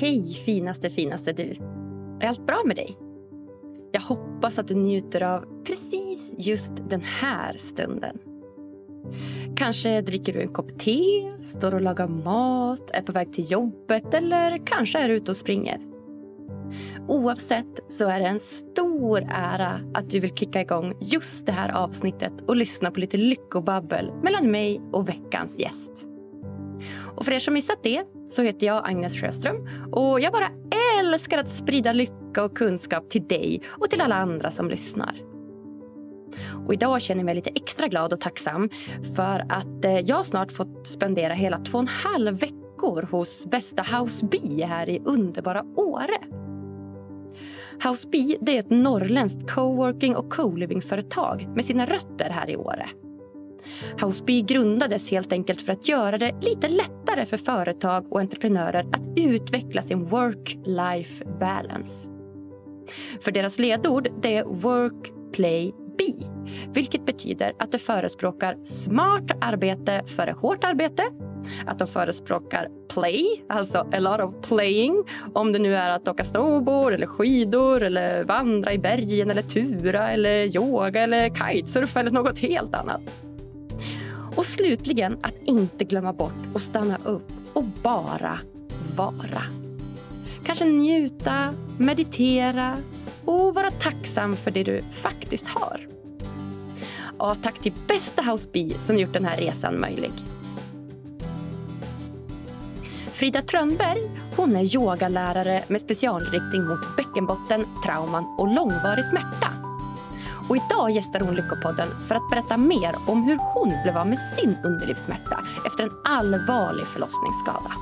Hej finaste finaste du. Är allt bra med dig? Jag hoppas att du njuter av precis just den här stunden. Kanske dricker du en kopp te, står och lagar mat, är på väg till jobbet eller kanske är ute och springer. Oavsett så är det en stor ära att du vill kicka igång just det här avsnittet och lyssna på lite lyckobabbel mellan mig och veckans gäst. Och för er som missat det så heter jag Agnes Sjöström och jag bara älskar att sprida lycka och kunskap till dig och till alla andra som lyssnar. Och idag känner jag mig lite extra glad och tacksam för att eh, jag snart fått spendera hela två och en halv veckor hos bästa House Bee här i underbara Åre. House Bee det är ett norrländskt coworking och co-living-företag med sina rötter här i Åre. Houseby grundades helt enkelt för att göra det lite lättare för företag och entreprenörer att utveckla sin work-life balance. För deras ledord det är work, play, be vilket betyder att de förespråkar smart arbete före hårt arbete att de förespråkar play, alltså a lot of playing om det nu är att åka snowboard, eller skidor, eller vandra i bergen eller tura, eller yoga eller kitesurfa eller något helt annat. Och slutligen att inte glömma bort att stanna upp och bara vara. Kanske njuta, meditera och vara tacksam för det du faktiskt har. Och tack till bästa House Bee som gjort den här resan möjlig. Frida Trönberg hon är yogalärare med specialriktning mot bäckenbotten, trauman och långvarig smärta. Och idag gästar hon Lyckopodden för att berätta mer om hur hon blev av med sin underlivssmärta efter en allvarlig förlossningsskada.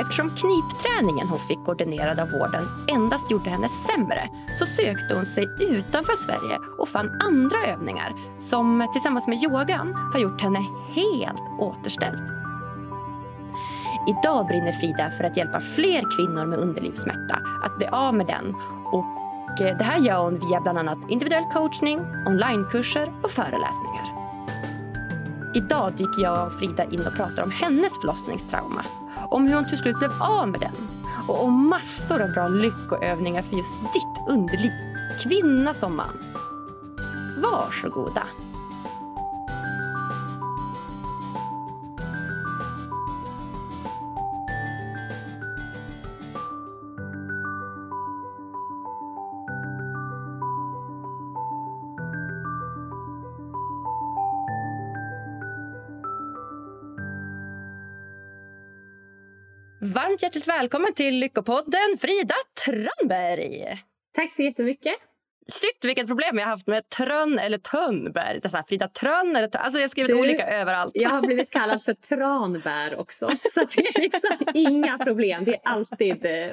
Eftersom knipträningen hon fick ordinerad av vården endast gjorde henne sämre så sökte hon sig utanför Sverige och fann andra övningar som tillsammans med yogan har gjort henne helt återställd. Idag brinner Frida för att hjälpa fler kvinnor med underlivssmärta att bli av med den och Eh, det här gör hon via bland annat individuell coachning, onlinekurser och föreläsningar. Idag dyker jag och Frida in och pratar om hennes förlossningstrauma, om hur hon till slut blev av med den och om massor av bra lyckoövningar för just ditt underliv, kvinna som man. Varsågoda. Varmt hjärtligt välkommen till Lyckopodden, Frida Trönberg. Tack så jättemycket. Shit, vilket problem jag har haft med Trönn eller Tönnberg. Det är så här, Frida Trönn eller Tönn. Alltså jag har skrivit du, olika överallt. Jag har blivit kallad för Tranbär också. Så det är liksom inga problem. Det är alltid eh,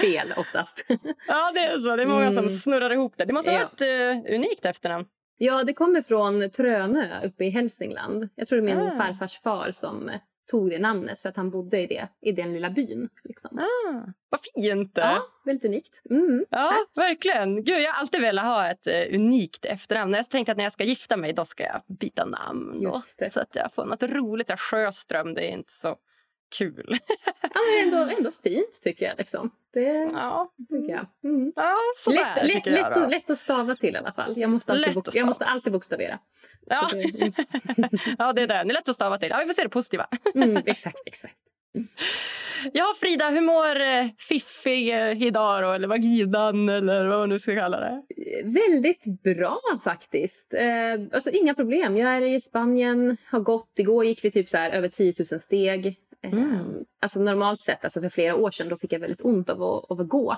fel oftast. Ja, det är så. Det är många mm. som snurrar ihop det. Det måste ja. vara ett uh, unikt efternamn. Ja, det kommer från Trönö uppe i Hälsingland. Jag tror det är min ah. farfars far som tog det namnet för att han bodde i, det, i den lilla byn. Liksom. Ah, vad fint! Ja, väldigt unikt. Mm, ja, tack. verkligen. Gud, jag har alltid velat ha ett uh, unikt efternamn. Jag tänkte att när jag ska gifta mig då ska jag byta namn. Det. Så att jag får något roligt. Så Sjöström, det är inte så kul. ja, men ändå, ändå fint tycker jag. Liksom. Det ja. tycker jag. Mm. Ja, sådär, lätt, lätt, jag lätt, lätt, att stava till i alla fall. Jag måste alltid, bok, jag måste alltid bokstavera. Ja. Det, mm. ja, det är det. Det är lätt att stava till. Ja, vi får se det positiva. mm, exakt, exakt. Ja, Frida, hur mår eh, Fiffi eh, idag då? Eller vaginan eller vad man nu ska kalla det? Väldigt bra faktiskt. Eh, alltså inga problem. Jag är i Spanien, har gått. Igår gick vi typ så här över 10 000 steg. Mm. Ehm, alltså normalt sett, alltså för flera år sedan, då fick jag väldigt ont av att, av att gå.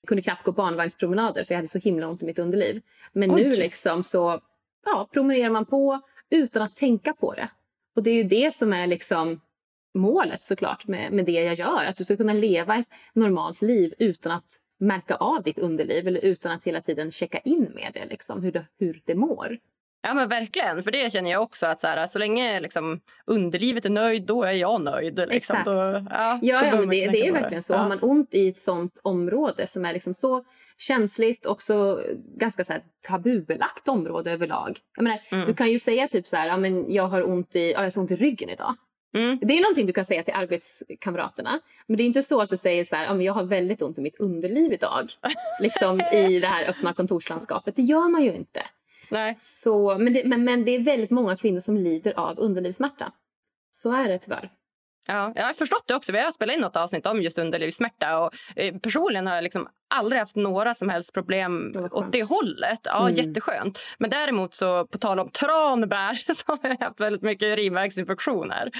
Jag kunde knappt gå barnvagnspromenader för jag hade så himla ont i mitt underliv. Men Oj. nu liksom så ja, promenerar man på utan att tänka på det. Och det är ju det som är liksom målet såklart med, med det jag gör. Att du ska kunna leva ett normalt liv utan att märka av ditt underliv eller utan att hela tiden checka in med det, liksom, hur, det, hur det mår. Ja men verkligen, för det känner jag också att så, här, så länge liksom, underlivet är nöjd då är jag nöjd. Liksom. Exakt. Då, ja, ja, ja men det, det är verkligen så. Ja. Har man ont i ett sånt område som är liksom så känsligt och så ganska så här, tabubelagt område överlag. Jag menar, mm. Du kan ju säga typ så här, ja, men jag har ont i, ja, jag har ont i ryggen idag. Mm. Det är någonting du kan säga till arbetskamraterna. Men det är inte så att du säger så här, jag har väldigt ont i mitt underliv idag. liksom i det här öppna kontorslandskapet. Det gör man ju inte. Nej. Så, men, det, men, men det är väldigt många kvinnor som lider av underlivssmärta. Så är det tyvärr. Ja, jag har förstått det också. Vi har spelat in något avsnitt om just underlivssmärta. Och, eh, personligen har jag liksom aldrig haft några som helst problem det åt det hållet. Ja, mm. Jätteskönt. Men däremot, så, på tal om tranbär, så har jag haft väldigt mycket urinvägsinfektioner.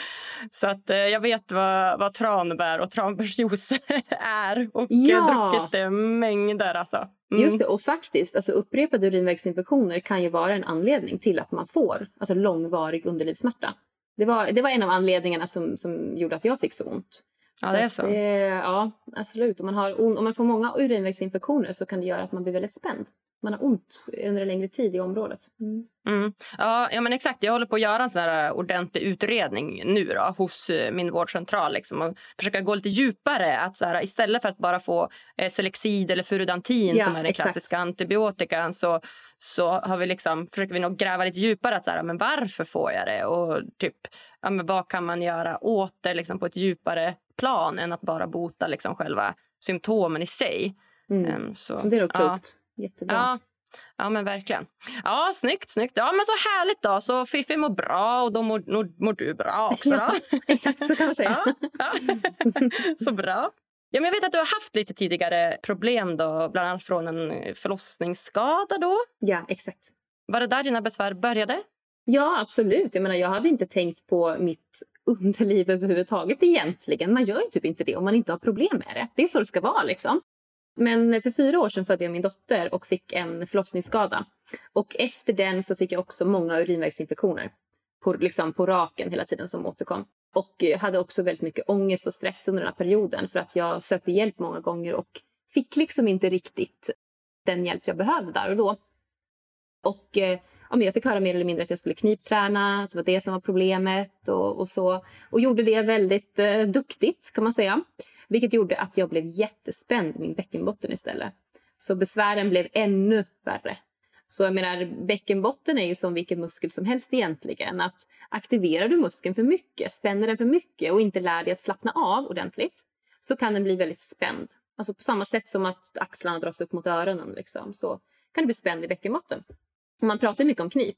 Så att, eh, jag vet vad, vad tranbär och tranbärsjuice är. Och ja. druckit det mängder. Alltså. Mm. Just det, och faktiskt, alltså upprepade urinvägsinfektioner kan ju vara en anledning till att man får alltså långvarig underlivssmärta. Det var, det var en av anledningarna som, som gjorde att jag fick så ont. Ja, så det är så. Det, ja, absolut. Om man, har, om man får många urinvägsinfektioner så kan det göra att man blir väldigt spänd. Man har ont under en längre tid i området. Mm. Mm. Ja, ja, men exakt. Jag håller på att göra en sån här ordentlig utredning nu då, hos eh, min vårdcentral. Liksom, och försöka gå lite djupare. Att så här, istället för att bara få eh, Selexid eller Furudantin ja, som är den exakt. klassiska antibiotikan så, så har vi liksom, försöker vi nog gräva lite djupare. Att så här, men varför får jag det? Och typ, ja, men vad kan man göra åt det liksom, på ett djupare plan än att bara bota liksom, själva symptomen i sig. Mm. Um, så, det är nog klokt. Ja. Jättebra. Ja. Ja, men verkligen. Ja, snyggt, snyggt. Ja, men så härligt då. Så Fifi mår bra och då mår, mår, mår du bra också då. Exakt, så kan man säga. Ja, ja. så bra. Ja, men jag vet att du har haft lite tidigare problem då, bland annat från en förlossningsskada då. Ja, exakt. Var det där dina besvär började? Ja, absolut. Jag menar, jag hade inte tänkt på mitt underliv överhuvudtaget egentligen. Man gör ju typ inte det om man inte har problem med det. Det är så det ska vara liksom. Men för fyra år sedan födde jag min dotter och fick en förlossningsskada. Och efter den så fick jag också många urinvägsinfektioner. På, liksom på raken hela tiden som återkom. Och jag hade också väldigt mycket ångest och stress under den här perioden för att jag sökte hjälp många gånger och fick liksom inte riktigt den hjälp jag behövde där och då. Och eh, ja, men jag fick höra mer eller mindre att jag skulle knipträna, att det var det som var problemet och, och så. Och gjorde det väldigt eh, duktigt kan man säga. Vilket gjorde att jag blev jättespänd i min bäckenbotten istället. Så besvären blev ännu värre. Så jag menar, bäckenbotten är ju som vilken muskel som helst egentligen. Att aktiverar du muskeln för mycket, spänner den för mycket och inte lär dig att slappna av ordentligt så kan den bli väldigt spänd. Alltså på samma sätt som att axlarna dras upp mot öronen liksom, så kan du bli spänd i bäckenbotten. Man pratar mycket om knip,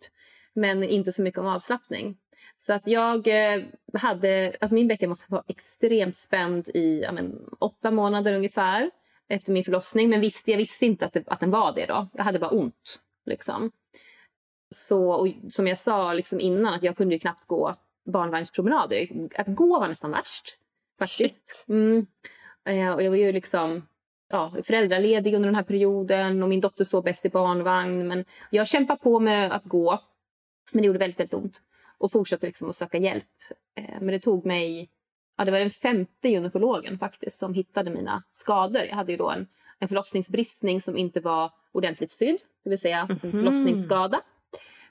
men inte så mycket om avslappning. Så att jag eh, hade, alltså min bäckenbotten var extremt spänd i ja, men, åtta månader ungefär efter min förlossning. Men visste, jag visste inte att, det, att den var det då. Jag hade bara ont. Liksom. Så, och som jag sa liksom innan, att jag kunde ju knappt gå barnvagnspromenader. Att gå var nästan värst. Faktiskt. Mm. Eh, och jag var ju liksom ja, föräldraledig under den här perioden och min dotter sov bäst i barnvagn. Men jag kämpade på med att gå. Men det gjorde väldigt, väldigt ont och fortsatte liksom att söka hjälp. Eh, men det tog mig, ja det var den femte gynekologen faktiskt som hittade mina skador. Jag hade ju då en, en förlossningsbristning som inte var ordentligt sydd, det vill säga en mm. förlossningsskada.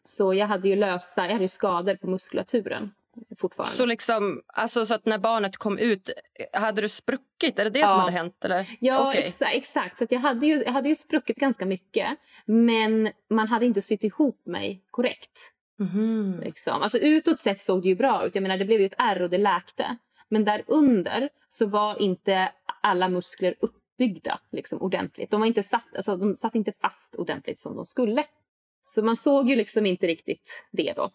Så jag hade ju lösa, jag hade ju skador på muskulaturen fortfarande. Så, liksom, alltså, så att när barnet kom ut, hade du spruckit? Är det det ja. som hade hänt? Eller? Ja, okay. exa exakt. Så jag, hade ju, jag hade ju spruckit ganska mycket. Men man hade inte sytt ihop mig korrekt. Mm. Liksom. Alltså utåt sett såg det ju bra ut. Jag menar, det blev ju ett ärr och det läkte. Men där under så var inte alla muskler uppbyggda liksom, ordentligt. De, var inte satt, alltså, de satt inte fast ordentligt som de skulle. Så man såg ju liksom inte riktigt det då.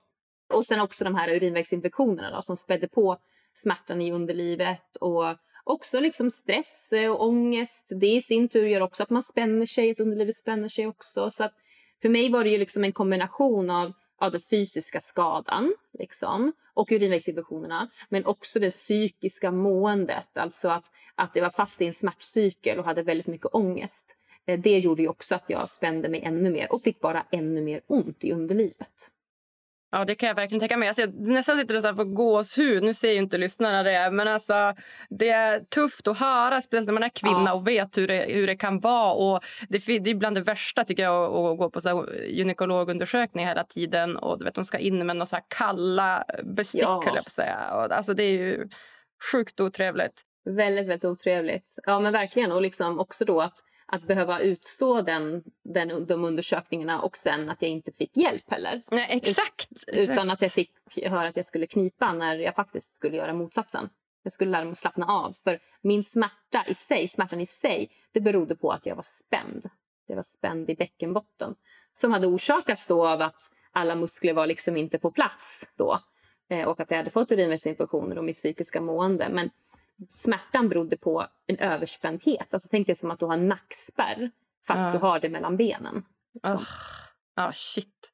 Och sen också de här urinvägsinfektionerna då, som spädde på smärtan i underlivet och också liksom stress och ångest. Det i sin tur gör också att man spänner sig, att underlivet spänner sig också. Så att för mig var det ju liksom en kombination av av den fysiska skadan liksom, och urinvägsinfektionerna. Men också det psykiska måendet, alltså att, att det var fast i en smärtcykel och hade väldigt mycket ångest. Eh, det gjorde ju också att jag spände mig ännu mer och fick bara ännu mer ont i underlivet. Ja, det kan jag verkligen tänka mig. Alltså, jag nästan sitter och så här får gåshud. Nu ser ju inte lyssnarna det, men alltså, det är tufft att höra, speciellt när man är kvinna ja. och vet hur det, hur det kan vara. Och det, det är bland det värsta tycker jag att, att gå på så här, gynekologundersökning hela tiden. Och du vet, de ska in med så här kalla bestick, ja. jag på säga. Och, alltså, det är ju sjukt otrevligt. Väldigt, väldigt otrevligt. Ja, men verkligen. Och liksom också då att att behöva utstå den, den, de undersökningarna och sen att jag inte fick hjälp heller. Nej, exakt, Utan exakt. att jag fick höra att jag skulle knipa när jag faktiskt skulle göra motsatsen. Jag skulle lära mig att slappna av. För min smärta i sig, smärtan i sig, det berodde på att jag var spänd. Jag var spänd i bäckenbotten. Som hade orsakats då av att alla muskler var liksom inte på plats då. Eh, och att jag hade fått urinvägsinfektioner och mitt psykiska mående. Men smärtan berodde på en överspändhet. Alltså tänk dig som att du har nackspärr fast Ja. du har det mellan benen. liksom. Ah, ah, shit.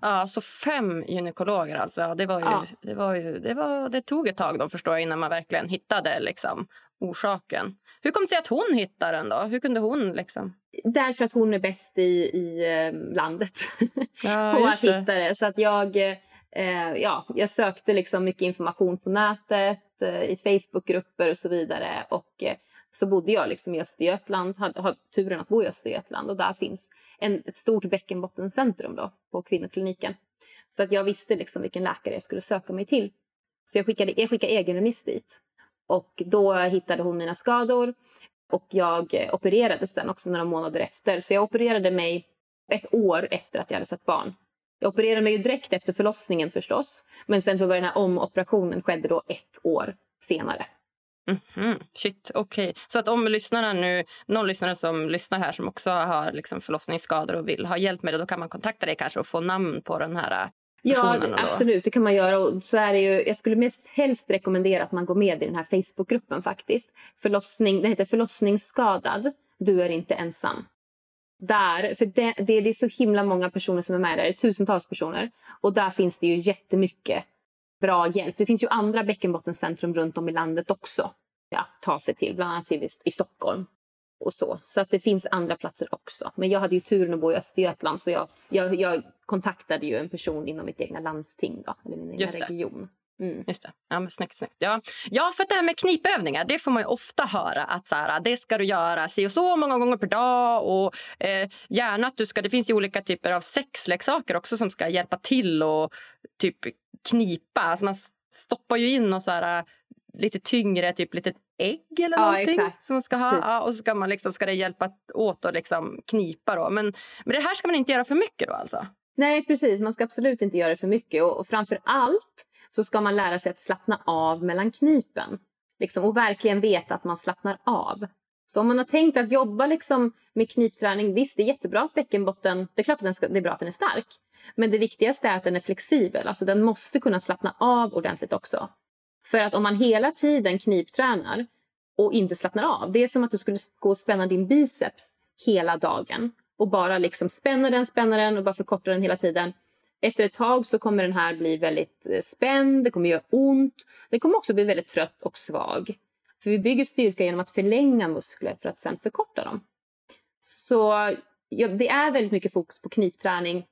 Ah, så fem gynekologer alltså. Det, var ju, Ja. det, var ju, det, var, det tog ett tag då förstår jag innan man verkligen hittade liksom, orsaken. Hur kom det sig att hon hittade den då? Hur kunde hon liksom? Därför att hon är bäst i, i eh, landet Ja, på att hitta det. Så att jag, eh, ja, jag sökte liksom mycket information på nätet, Eh, i Facebookgrupper och så vidare. Och eh, så bodde jag liksom i Östergötland, hade, hade turen att bo i Östergötland och där finns en, ett stort bäckenbottencentrum då på kvinnokliniken. Så att jag visste liksom vilken läkare jag skulle söka mig till. Så jag skickade, jag skickade egenremiss dit. Och då hittade hon mina skador och jag eh, opererades sen också några månader efter. Så jag opererade mig ett år efter att jag hade fött barn. Jag opererade mig ju direkt efter förlossningen förstås. Men sen så var den här omoperationen skedde då ett år senare. Mhm, Shit, okej. Så att om lyssnarna nu, någon lyssnare som lyssnar här som också har liksom förlossningsskador och vill ha hjälp med det, då kan man kontakta dig kanske och få namn på den här äh, Ja, absolut. Det kan man göra. Och så är ju, jag skulle mest helst rekommendera att man går med i den här Facebookgruppen faktiskt. Förlossning, den heter Förlossningsskadad. Du är inte ensam. Där, för det, det, det är så himla många personer som är med där. Det är tusentals personer. Och där finns det ju jättemycket bra hjälp. Det finns ju andra bäckenbottencentrum runt om i landet också att ta sig till. Bland annat till i, i Stockholm. Och så. så att det finns andra platser också. Men jag hade ju turen att bo i Östergötland så jag, jag, jag kontaktade ju en person inom mitt egna landsting, då, eller min Just det. region. Mm. Just det. Ja, men snyggt, snyggt. Ja. ja, för det här med knipövningar, det får man ofta höra att så här, det ska du göra si och så många gånger per dag och eh, gärna att du ska, det finns ju olika typer av sexleksaker också som ska hjälpa till och typ knipa. Alltså man stoppar ju in och så här, lite tyngre, typ litet ägg eller Ja, någonting exakt. som man ska ha. Ja, och så ska, man liksom, ska det hjälpa åt att liksom knipa då. Men, men det här ska man inte göra för mycket då alltså? Nej, precis. Man ska absolut inte göra det för mycket. Och, och framför allt så ska man lära sig att slappna av mellan knipen. Liksom, och verkligen veta att man slappnar av. Så om man har tänkt att jobba liksom med knipträning, visst det är jättebra att bäckenbotten, det är klart att den ska, det är bra att den är stark. Men det viktigaste är att den är flexibel, alltså den måste kunna slappna av ordentligt också. För att om man hela tiden kniptränar och inte slappnar av, det är som att du skulle gå och spänna din biceps hela dagen och bara liksom spänna den, spänna den och bara förkorta den hela tiden. Efter ett tag så kommer den här bli väldigt eh, spänd, det kommer göra ont. Den kommer också bli väldigt trött och svag. För vi bygger styrka genom att förlänga muskler för att sen förkorta dem. Så ja, det är väldigt mycket fokus på knipträning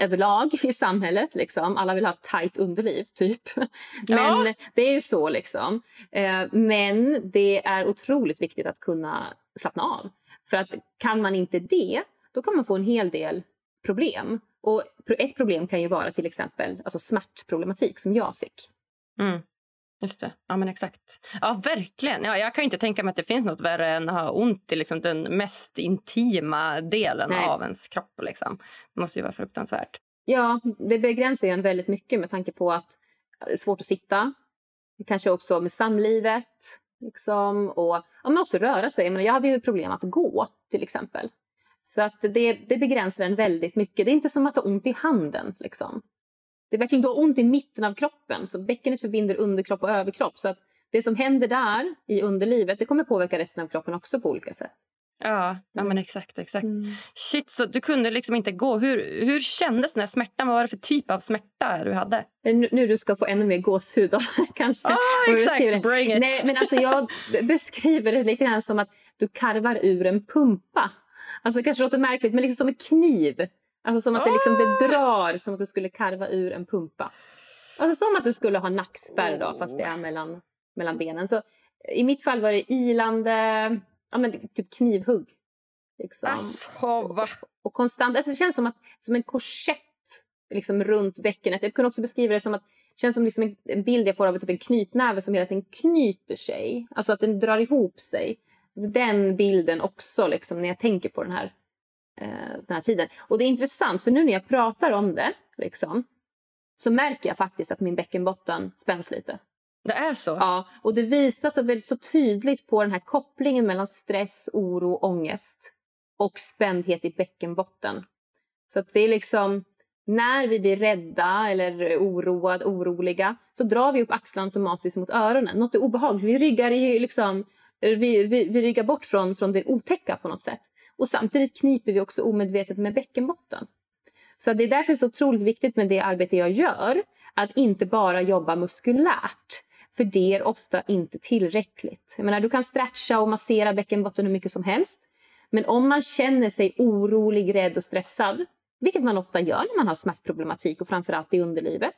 överlag i samhället. Liksom. Alla vill ha ett tajt underliv, typ. Men Ja. det är ju så. liksom. Eh, men det är otroligt viktigt att kunna slappna av. För att kan man inte det, då kan man få en hel del problem. Och ett problem kan ju vara till exempel alltså smärtproblematik som jag fick. Mm. Just det. Ja, men exakt. Ja, verkligen. Ja, jag kan ju inte tänka mig att det finns något värre än att ha ont i liksom, den mest intima delen Nej. av ens kropp. Liksom. Det måste ju vara fruktansvärt. Ja, det begränsar ju en väldigt mycket med tanke på att det är svårt att sitta. Kanske också med samlivet. Liksom, och ja, men också röra sig. Men jag hade ju problem att gå till exempel. Så att det, det begränsar en väldigt mycket. Det är inte som att ha ont i handen. Liksom. Det är verkligen du har ont i mitten av kroppen. Så bäckenet förbinder underkropp och överkropp. Så att det som händer där i underlivet det kommer påverka resten av kroppen också på olika sätt. Ja, ja men exakt. exakt. Mm. Shit, så du kunde liksom inte gå. Hur, hur kändes den här smärtan? Vad var det för typ av smärta du hade? Nu, nu du ska få ännu mer gåshud kanske. Vad exakt. Bring it. Nej, men alltså jag beskriver det lite grann som att du karvar ur en pumpa. Alltså det kanske låter märkligt, men liksom som en kniv. Alltså som att det, liksom, det drar som att du skulle karva ur en pumpa. Alltså som att du skulle ha nackspärr då, fast det är mellan, mellan benen. Så i mitt fall var det ilande, ja men typ knivhugg. Liksom. Alltså, va? Och konstant, alltså det känns som, att, som en korsett liksom, runt bäckenet. Jag kunde också beskriva det som att det känns som liksom en, en bild jag får av typ en knytnäve som hela tiden knyter sig. Alltså att den drar ihop sig den bilden också liksom, när jag tänker på den här, eh, den här tiden. Och det är intressant, för nu när jag pratar om det liksom, så märker jag faktiskt att min bäckenbotten spänns lite. Det är så? Ja, och det visar sig väldigt så tydligt på den här kopplingen mellan stress, oro, ångest och spändhet i bäckenbotten. Så att det är liksom, när vi blir rädda eller oroade, oroliga så drar vi upp axlarna automatiskt mot öronen. Något är obehagligt. Vi ryggar, i, liksom, vi, vi, vi ryggar bort från, från det otäcka på något sätt. Och samtidigt kniper vi också omedvetet med bäckenbotten. Så det är därför så otroligt viktigt med det arbete jag gör, att inte bara jobba muskulärt. För det är ofta inte tillräckligt. Jag menar, du kan stretcha och massera bäckenbotten hur mycket som helst. Men om man känner sig orolig, rädd och stressad, vilket man ofta gör när man har smärtproblematik och framförallt i underlivet,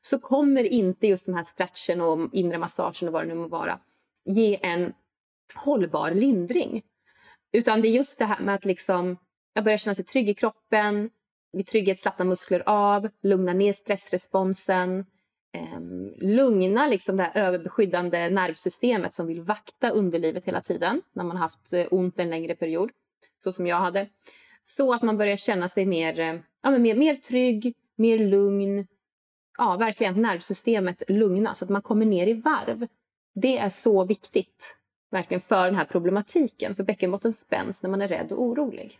så kommer inte just den här stretchen och inre massagen och vad det nu må vara ge en hållbar lindring. Utan det är just det här med att liksom, jag börjar känna sig trygg i kroppen, vid trygghet slappnar muskler av, lugnar ner stressresponsen, eh, lugna liksom det här överbeskyddande nervsystemet som vill vakta underlivet hela tiden när man haft eh, ont en längre period, så som jag hade. Så att man börjar känna sig mer, eh, ja, men mer, mer trygg, mer lugn. Ja, verkligen nervsystemet lugna så att man kommer ner i varv. Det är så viktigt verkligen för den här problematiken, för bäckenbotten spänns när man är rädd och orolig.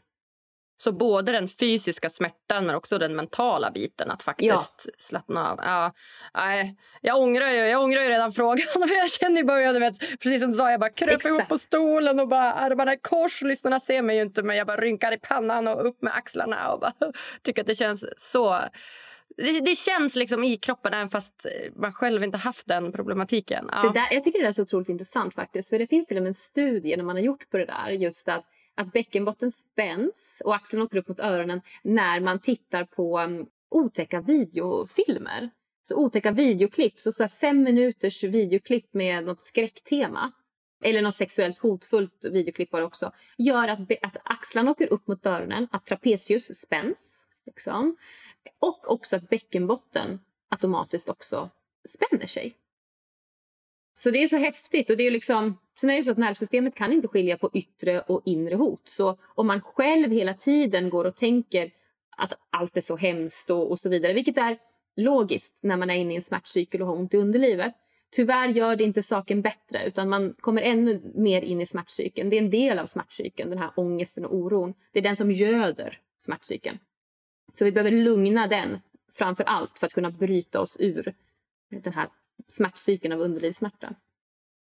Så både den fysiska smärtan men också den mentala biten att faktiskt ja. slappna av. Ja, nej, jag, ångrar ju, jag ångrar ju redan frågan. jag känner i början, vet, precis som du sa, jag bara kröp Exakt. ihop på stolen och bara armarna i kors. Lyssnarna ser mig ju inte men jag bara rynkar i pannan och upp med axlarna och bara tycker att det känns så det, det, känns liksom i kroppen även fast man själv inte haft den problematiken. Ja. Det där, jag tycker det är så otroligt intressant faktiskt. För det finns till och med en studie när man har gjort på det där. Just att att bäckenbotten spänns och axeln åker upp mot öronen när man tittar på um, otäcka videofilmer. Så otäcka videoklipp, så, så fem minuters videoklipp med något skräcktema eller något sexuellt hotfullt videoklipp var det också, gör att, att axlarna åker upp mot öronen, att trapezius spänns liksom, och också att bäckenbotten automatiskt också spänner sig. Så det är så häftigt. Och det är liksom, sen är det så att nervsystemet kan inte skilja på yttre och inre hot. Så om man själv hela tiden går och tänker att allt är så hemskt och, och så vidare, vilket är logiskt när man är inne i en smärtcykel och har ont i underlivet. Tyvärr gör det inte saken bättre utan man kommer ännu mer in i smärtcykeln. Det är en del av smärtcykeln, den här ångesten och oron. Det är den som göder smärtcykeln. Så vi behöver lugna den framför allt för att kunna bryta oss ur den här smärtcykeln av underlivssmärta.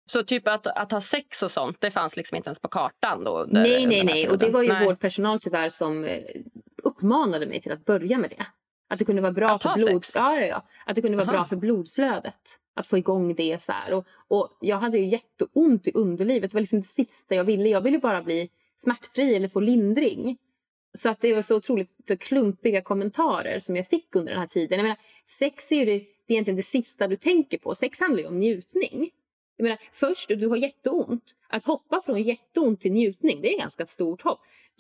Så typ att, att ha sex och sånt, det fanns liksom inte ens på kartan då? Där, nej, nej, nej. Och det var ju nej. vårdpersonal tyvärr som eh, uppmanade mig till att börja med det. Att det kunde vara bra, att för, blod... ja, ja, ja. Att det kunde vara bra för blodflödet. Att få igång det så här. Och, och jag hade ju jätteont i underlivet. Det var liksom det sista jag ville. Jag ville bara bli smärtfri eller få lindring. Så att det var så otroligt klumpiga kommentarer som jag fick under den här tiden. Jag menar, sex är ju det det är egentligen det sista du tänker på. Sex handlar ju om njutning. Jag menar, först, du har jätteont. Att hoppa från jätteont till njutning, det är ganska stort hopp.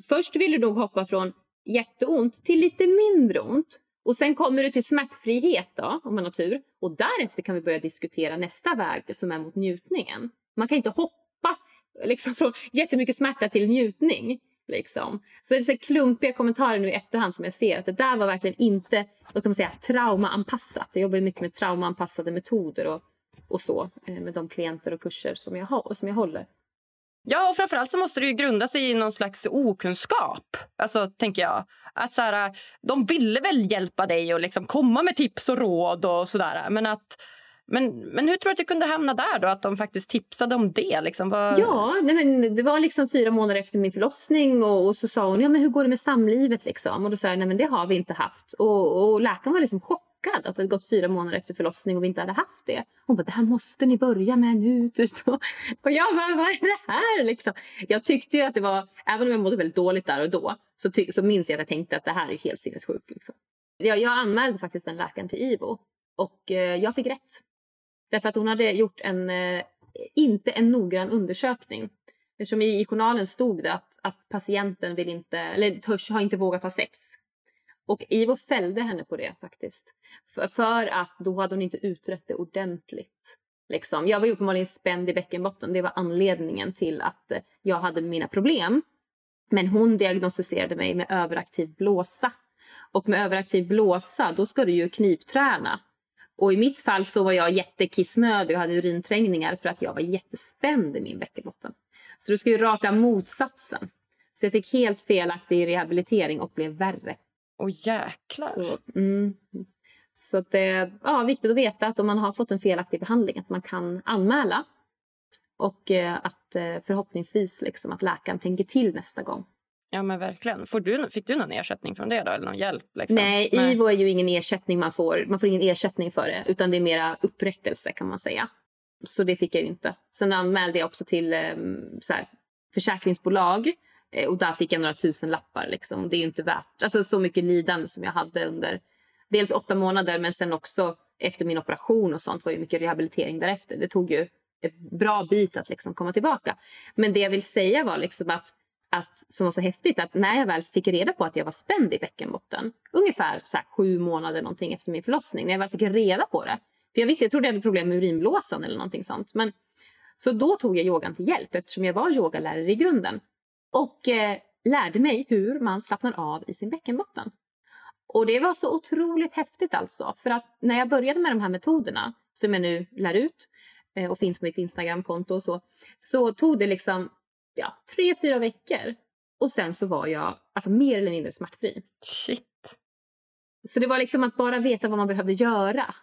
Först vill du nog hoppa från jätteont till lite mindre ont. Och sen kommer du till smärtfrihet då, om man har tur. Och därefter kan vi börja diskutera nästa väg som är mot njutningen. Man kan inte hoppa liksom, från jättemycket smärta till njutning. Liksom. Så det är så klumpiga kommentarer nu i efterhand som jag ser att det där var verkligen inte vad kan man säga, traumaanpassat. Jag jobbar mycket med traumaanpassade metoder och, och så eh, med de klienter och kurser som jag, har, som jag håller. Ja, och framförallt så måste det ju grunda sig i någon slags okunskap. Alltså, tänker jag. Att så här, de ville väl hjälpa dig och liksom komma med tips och råd och sådär. Men att men, men hur tror du att det kunde hamna där då? Att de faktiskt tipsade om det? Liksom? Var... Ja, nej, men det var liksom fyra månader efter min förlossning och, och, så sa hon, ja men hur går det med samlivet liksom? Och då sa jag, nej men det har vi inte haft. Och, och läkaren var liksom chockad att det hade gått fyra månader efter förlossning och vi inte hade haft det. Hon bara, det här måste ni börja med nu. Typ. Och jag bara, vad är det här? Liksom. Jag tyckte ju att det var, även om jag mådde väldigt dåligt där och då, så, ty- så minns jag att jag tänkte att det här är helt sinnessjukt. Liksom. Jag, jag anmälde faktiskt den läkaren till IVO och eh, jag fick rätt. Därför att hon hade gjort en, eh, inte en noggrann undersökning. Eftersom i, i journalen stod det att, att patienten vill inte, eller törs, har inte vågat ha sex. Och Ivo fällde henne på det faktiskt. För, för, att då hade hon inte utrett det ordentligt. Liksom. Jag var ju uppenbarligen spänd i bäckenbotten. Det var anledningen till att eh, jag hade mina problem. Men hon diagnostiserade mig med överaktiv blåsa. Och med överaktiv blåsa, då ska du ju knipträna. Och i mitt fall så var jag jättekissnödig och hade urinträngningar för att jag var jättespänd i min bäckenbotten. Så du ska ju raka motsatsen. Så jag fick helt felaktig rehabilitering och blev värre. Åh jäklar! Så, mm. så det är ja, viktigt att veta att om man har fått en felaktig behandling att man kan anmäla. Och eh, att eh, förhoppningsvis liksom, att läkaren tänker till nästa gång. Ja men verkligen. Får du, fick du någon ersättning från det då? Eller någon hjälp? Liksom? Nej, Nej, IVO är ju ingen ersättning man får. Man får ingen ersättning för det. Utan det är mera upprättelse kan man säga. Så det fick jag ju inte. Sen anmälde jag också till eh, så här, försäkringsbolag. Eh, och där fick jag några tusen lappar. Liksom. Det är ju inte värt alltså, så mycket lidande som jag hade under dels åtta månader men sen också efter min operation och sånt var ju mycket rehabilitering därefter. Det tog ju ett bra bit att liksom komma tillbaka. Men det jag vill säga var liksom att, att, som var så häftigt, att när jag väl fick reda på att jag var spänd i bäckenbotten, ungefär så sju månader någonting efter min förlossning, när jag väl fick reda på det. För jag visste, jag trodde jag hade problem med urinblåsan eller någonting sånt. Men, så då tog jag yogan till hjälp eftersom jag var yogalärare i grunden. Och eh, lärde mig hur man slappnar av i sin bäckenbotten. Och det var så otroligt häftigt alltså. För att när jag började med de här metoderna som jag nu lär ut eh, och finns på mitt Instagramkonto och så, så tog det liksom ja, tre, fyra veckor. Och sen så var jag alltså mer eller mindre smärtfri. Shit. Så det var liksom att bara veta vad man behövde göra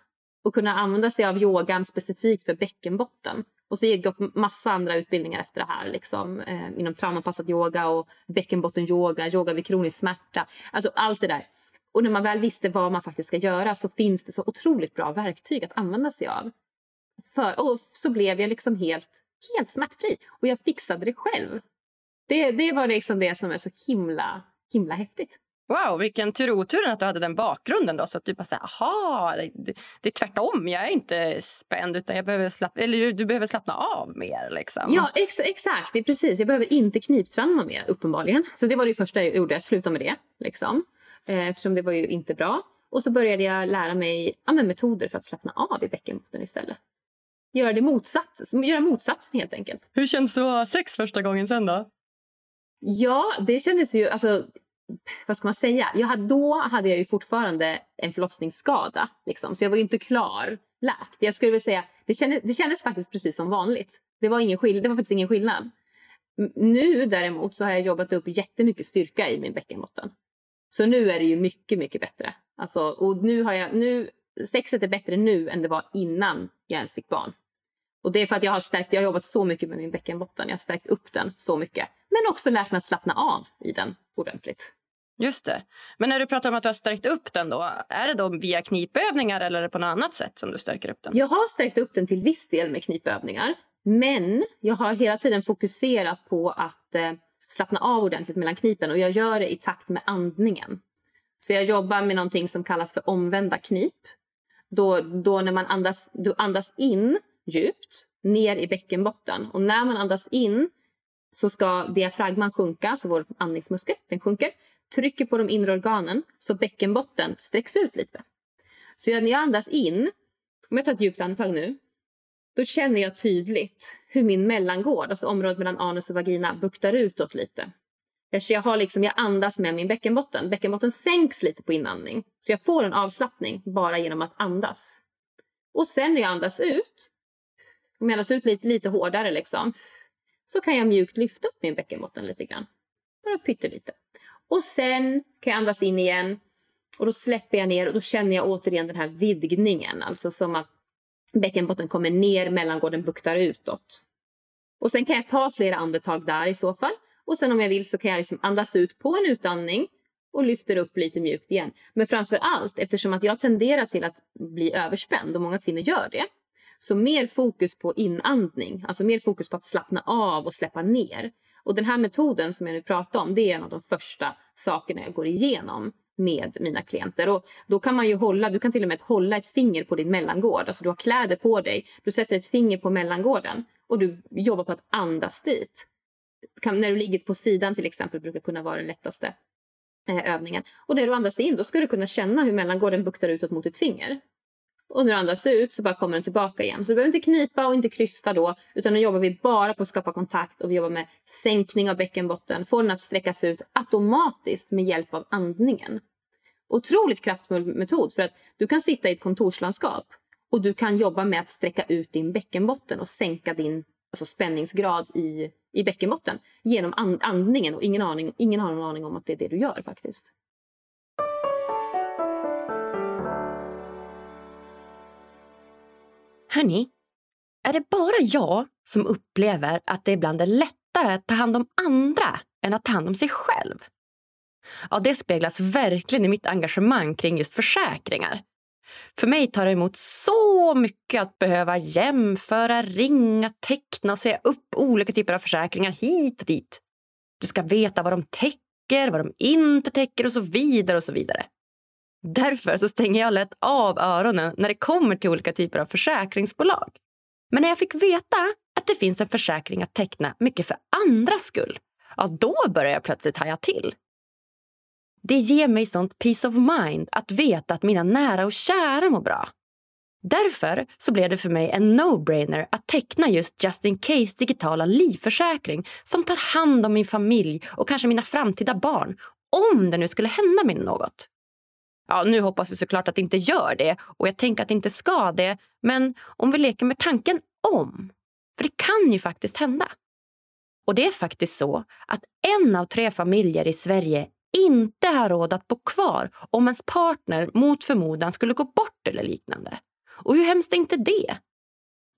och kunna använda sig av yogan specifikt för bäckenbotten. Och så gick jag massa andra utbildningar efter det här. Liksom, eh, inom traumapassad yoga och bäckenbottenyoga, yoga vid kronisk smärta. Alltså allt det där. Och när man väl visste vad man faktiskt ska göra så finns det så otroligt bra verktyg att använda sig av. För, och så blev jag liksom helt, helt smärtfri. Och jag fixade det själv. Det, det var liksom det som är så himla, himla häftigt. Wow, vilken tur och otur att du hade den bakgrunden då så att du bara säger aha, det, det, är tvärtom. Jag är inte spänd utan jag behöver slappna, eller du behöver slappna av mer liksom. Ja, ex exakt. Det är precis. Jag behöver inte knipträna mer uppenbarligen. Så det var det första jag gjorde, sluta med det liksom. Eh, eftersom det var ju inte bra. Och så började jag lära mig ja, metoder för att slappna av i bäckenbotten istället. Göra det motsatt, göra motsatsen helt enkelt. Hur känns det att ha sex första gången sen då? Ja, det kändes ju, alltså vad ska man säga? Jag hade, då hade jag ju fortfarande en förlossningsskada. Liksom, så jag var ju inte klar läkt. Jag skulle vilja säga, det kändes, det kändes faktiskt precis som vanligt. Det var, ingen skill det var faktiskt ingen skillnad. Nu däremot så har jag jobbat upp jättemycket styrka i min bäckenbotten. Så nu är det ju mycket, mycket bättre. Alltså, och nu har jag, nu, sexet är bättre nu än det var innan jag ens fick barn. Och det är för att jag har stärkt, jag har jobbat så mycket med min bäckenbotten. Jag har stärkt upp den så mycket. Men också lärt mig att slappna av i den ordentligt. Just det. Men när du pratar om att du har stärkt upp den då, är det då via knipövningar eller är det på något annat sätt som du stärker upp den? Jag har stärkt upp den till viss del med knipövningar. Men jag har hela tiden fokuserat på att eh, slappna av ordentligt mellan knipen och jag gör det i takt med andningen. Så jag jobbar med någonting som kallas för omvända knip. Då, då när man andas, du andas in djupt ner i bäckenbotten och när man andas in så ska diafragman sjunka, så vår andningsmuskel den sjunker trycker på de inre organen så bäckenbotten sträcks ut lite. Så när jag andas in, om jag tar ett djupt andetag nu, då känner jag tydligt hur min mellangård, alltså området mellan anus och vagina, buktar utåt lite. Jag, har liksom, jag andas med min bäckenbotten. Bäckenbotten sänks lite på inandning. Så jag får en avslappning bara genom att andas. Och sen när jag andas ut, om jag andas ut lite, lite hårdare liksom, så kan jag mjukt lyfta upp min bäckenbotten lite grann. Bara pyttelite. Och sen kan jag andas in igen och då släpper jag ner och då känner jag återigen den här vidgningen. Alltså som att bäckenbotten kommer ner, mellangården buktar utåt. Och sen kan jag ta flera andetag där i så fall. Och sen om jag vill så kan jag liksom andas ut på en utandning och lyfter upp lite mjukt igen. Men framför allt, eftersom att jag tenderar till att bli överspänd och många kvinnor gör det, så mer fokus på inandning, alltså mer fokus på att slappna av och släppa ner. Och den här metoden som jag nu pratar om, det är en av de första sakerna jag går igenom med mina klienter. Och då kan man ju hålla, du kan till och med hålla ett finger på din mellangård. Alltså du har kläder på dig, du sätter ett finger på mellangården och du jobbar på att andas dit. Kan, när du ligger på sidan till exempel brukar kunna vara den lättaste eh, övningen. Och när du andas in då ska du kunna känna hur mellangården buktar utåt mot ditt finger. Och när du andas ut så bara kommer den tillbaka igen. Så du behöver inte knipa och inte krysta då. Utan nu jobbar vi bara på att skapa kontakt och vi jobbar med sänkning av bäckenbotten. Få den att sträckas ut automatiskt med hjälp av andningen. Otroligt kraftfull metod för att du kan sitta i ett kontorslandskap och du kan jobba med att sträcka ut din bäckenbotten och sänka din alltså spänningsgrad i, i bäckenbotten genom and, andningen och ingen, aning, ingen har någon aning om att det är det du gör faktiskt. Hörni, är det bara jag som upplever att det ibland är lättare att ta hand om andra än att ta hand om sig själv? Ja, det speglas verkligen i mitt engagemang kring just försäkringar. För mig tar det emot så mycket att behöva jämföra, ringa, teckna och säga upp olika typer av försäkringar hit och dit. Du ska veta vad de täcker, vad de inte täcker och så vidare och så vidare. Därför så stänger jag lätt av öronen när det kommer till olika typer av försäkringsbolag. Men när jag fick veta att det finns en försäkring att teckna mycket för andras skull, ja då börjar jag plötsligt haja till. Det ger mig sånt peace of mind att veta att mina nära och kära mår bra. Därför så blev det för mig en no-brainer att teckna just Just In Case digitala livförsäkring som tar hand om min familj och kanske mina framtida barn om det nu skulle hända mig något. Ja, nu hoppas vi såklart att det inte gör det och jag tänker att det inte ska det. Men om vi leker med tanken om. För det kan ju faktiskt hända. Och det är faktiskt så att en av tre familjer i Sverige inte har råd att bo kvar om ens partner mot förmodan skulle gå bort eller liknande. Och hur hemskt är inte det?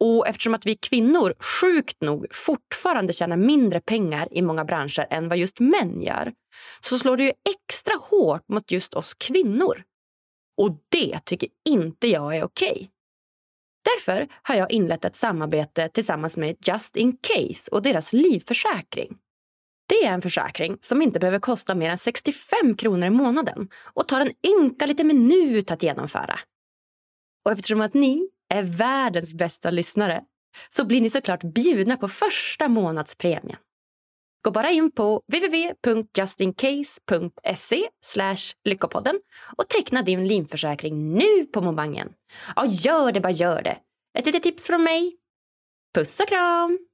Och eftersom att vi kvinnor sjukt nog fortfarande tjänar mindre pengar i många branscher än vad just män gör så slår det ju extra hårt mot just oss kvinnor. Och det tycker inte jag är okej. Okay. Därför har jag inlett ett samarbete tillsammans med Just In Case och deras livförsäkring. Det är en försäkring som inte behöver kosta mer än 65 kronor i månaden och tar en ynka liten minut att genomföra. Och eftersom att ni är världens bästa lyssnare så blir ni såklart bjudna på första månadspremien. Gå bara in på www.justincase.se lyckopodden och teckna din livförsäkring nu på mobangen. Ja, gör det, bara gör det. Ett litet tips från mig. Puss och kram!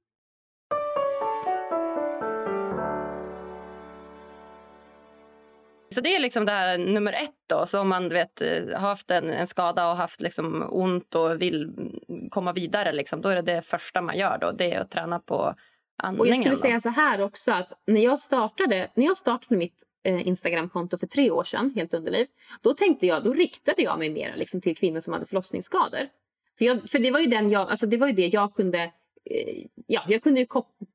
Så det är liksom det här nummer ett då. Så om man vet, har haft en, en, skada och haft liksom ont och vill komma vidare, liksom, då är det det första man gör. Då. Det är att träna på andningen. Och jag skulle då. säga så här också att när jag startade, när jag startade mitt eh, Instagramkonto för tre år sedan, Helt Underliv, då tänkte jag, då riktade jag mig mer liksom, till kvinnor som hade förlossningsskador. För, jag, för det var ju den jag, alltså det var ju det jag kunde Eh, Eh, ja, jag kunde ju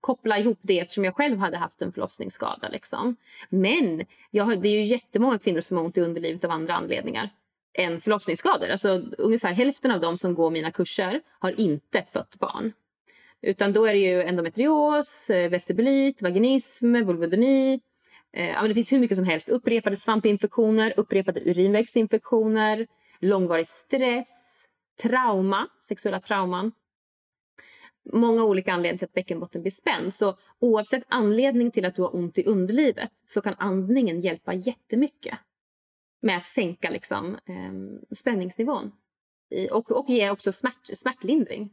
koppla ihop det eftersom jag själv hade haft en förlossningsskada. Liksom. Men jag, det är ju jättemånga kvinnor som har ont i underlivet av andra anledningar än förlossningsskador. Alltså, ungefär hälften av dem som går mina kurser har inte fött barn. Utan då är det ju endometrios, eh, vestibulit, vaginism, vulvodyni. Eh, det finns hur mycket som helst. Upprepade svampinfektioner, upprepade urinvägsinfektioner, långvarig stress, trauma, sexuella trauman många olika anledningar till att bäckenbotten blir spänd. Så oavsett anledning till att du har ont i underlivet så kan andningen hjälpa jättemycket med att sänka liksom, eh, spänningsnivån I, och, och ge också smärt, smärtlindring.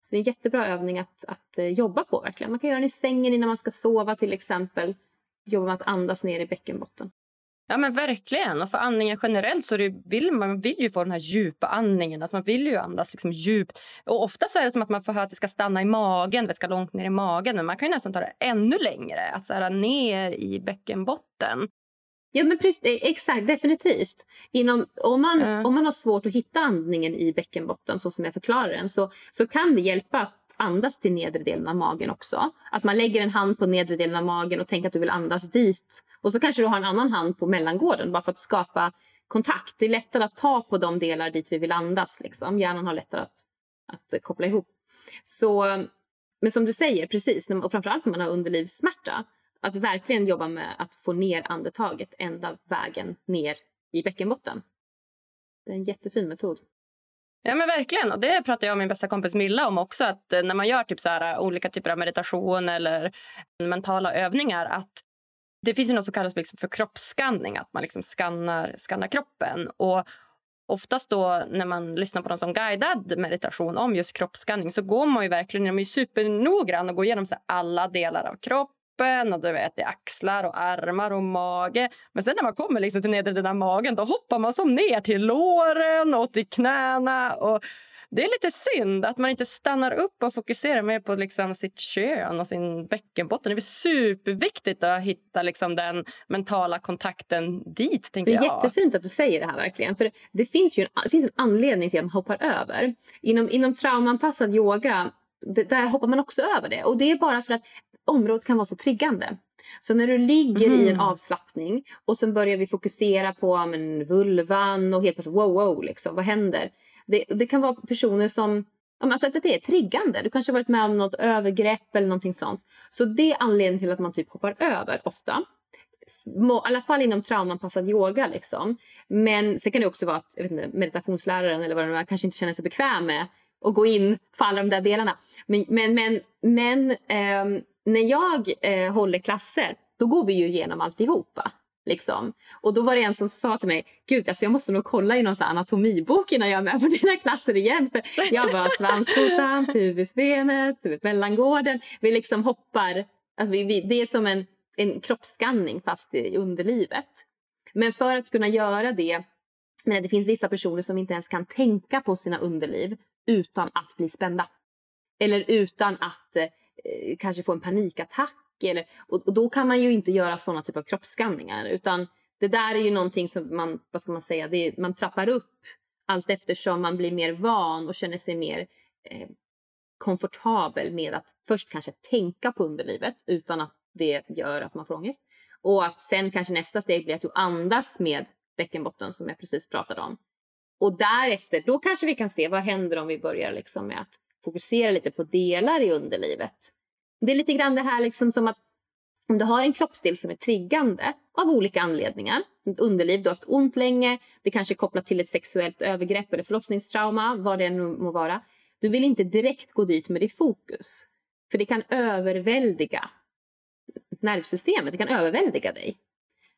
Så det är en jättebra övning att, att eh, jobba på. verkligen. Man kan göra den i sängen innan man ska sova till exempel. Jobba med att andas ner i bäckenbotten. Ja men verkligen. Och för andningen generellt så det, vill man vill ju få den här djupa andningen. Alltså man vill ju andas liksom djupt. Och ofta så är det som att man får höra att det ska stanna i magen, det ska långt ner i magen. Men man kan ju nästan ta det ännu längre, att så här, ner i bäckenbotten. Ja men precis, eh, exakt, definitivt. Inom, om, man, uh. om man har svårt att hitta andningen i bäckenbotten så som jag förklarar den så, så kan det hjälpa att andas till nedre delen av magen också. Att man lägger en hand på nedre delen av magen och tänker att du vill andas dit och så kanske du har en annan hand på mellangården bara för att skapa kontakt. Det är lättare att ta på de delar dit vi vill andas. Liksom. Hjärnan har lättare att, att koppla ihop. Så, men som du säger, precis, och framförallt om man har underlivssmärta, att verkligen jobba med att få ner andetaget ända vägen ner i bäckenbotten. Det är en jättefin metod. Ja men verkligen. Och det pratar jag och min bästa kompis Milla om också. Att eh, när man gör typ så här, eh, olika typer av meditation eller eh, mentala övningar. Att det finns ju något som kallas liksom för kroppsskanning, att man liksom skannar, skannar kroppen. Och oftast då när man lyssnar på någon som guidad meditation om just kroppsskanning så går man ju verkligen, de är supernoggrann och går igenom så alla delar av kroppen och du vet, det är axlar och armar och mage. Men sen när man kommer liksom till nedre delen av magen då hoppar man som ner till låren och till knäna. Och det är lite synd att man inte stannar upp och fokuserar mer på liksom sitt kön och sin bäckenbotten. Det är superviktigt att hitta liksom den mentala kontakten dit. det är jag. jättefint att du säger det här. verkligen. För Det finns ju en, det finns en anledning till att man hoppar över. Inom, inom traumanpassad yoga det, där hoppar man också över det. Och Det är bara för att området kan vara så triggande. Så när du ligger mm. i en mhm. avslappning och sen börjar vi fokusera på men, vulvan och helt plötsligt wow, wow, liksom, vad händer? Det, det kan vara personer som Alltså att det är triggande. Du kanske har varit med om något övergrepp eller någonting sånt. Så det är anledningen till att man typ hoppar över ofta. I alla fall inom traumanpassad yoga. Liksom. Men sen kan det också vara att jag vet inte, meditationsläraren eller vad det är, kanske inte känner sig bekväm med att gå in på alla de där delarna. Men, men, men, men eh, när jag eh, håller klasser, då går vi ju igenom alltihopa. Liksom. Och då var det en som sa till mig, gud alltså jag måste nog kolla i någon sån anatomibok innan jag är med på dina klasser igen. För jag bara svanskotan, pubisbenet, mellangården. Vi liksom hoppar, alltså vi, vi, det är som en, en kroppsskanning fast i underlivet. Men för att kunna göra det, men det finns vissa personer som inte ens kan tänka på sina underliv utan att bli spända. Eller utan att eh, kanske få en panikattack eller, och, och, då kan man ju inte göra såna typer av kroppsskanningar utan det där är ju någonting som man, vad ska man säga, det, man trappar upp allt eftersom man blir mer van och känner sig mer eh, komfortabel med att först kanske tänka på underlivet utan att det gör att man får ångest. Och att sen kanske nästa steg blir att du andas med bäckenbotten som jag precis pratade om. Och därefter, då kanske vi kan se vad händer om vi börjar liksom med att fokusera lite på delar i underlivet. Det är lite grann det här liksom som att om du har en kroppsdel som är triggande av olika anledningar, ett underliv, du har haft ont länge, det kanske är kopplat till ett sexuellt övergrepp eller förlossningstrauma, vad det än må vara. Du vill inte direkt gå dit med ditt fokus, för det kan överväldiga nervsystemet, det kan överväldiga dig.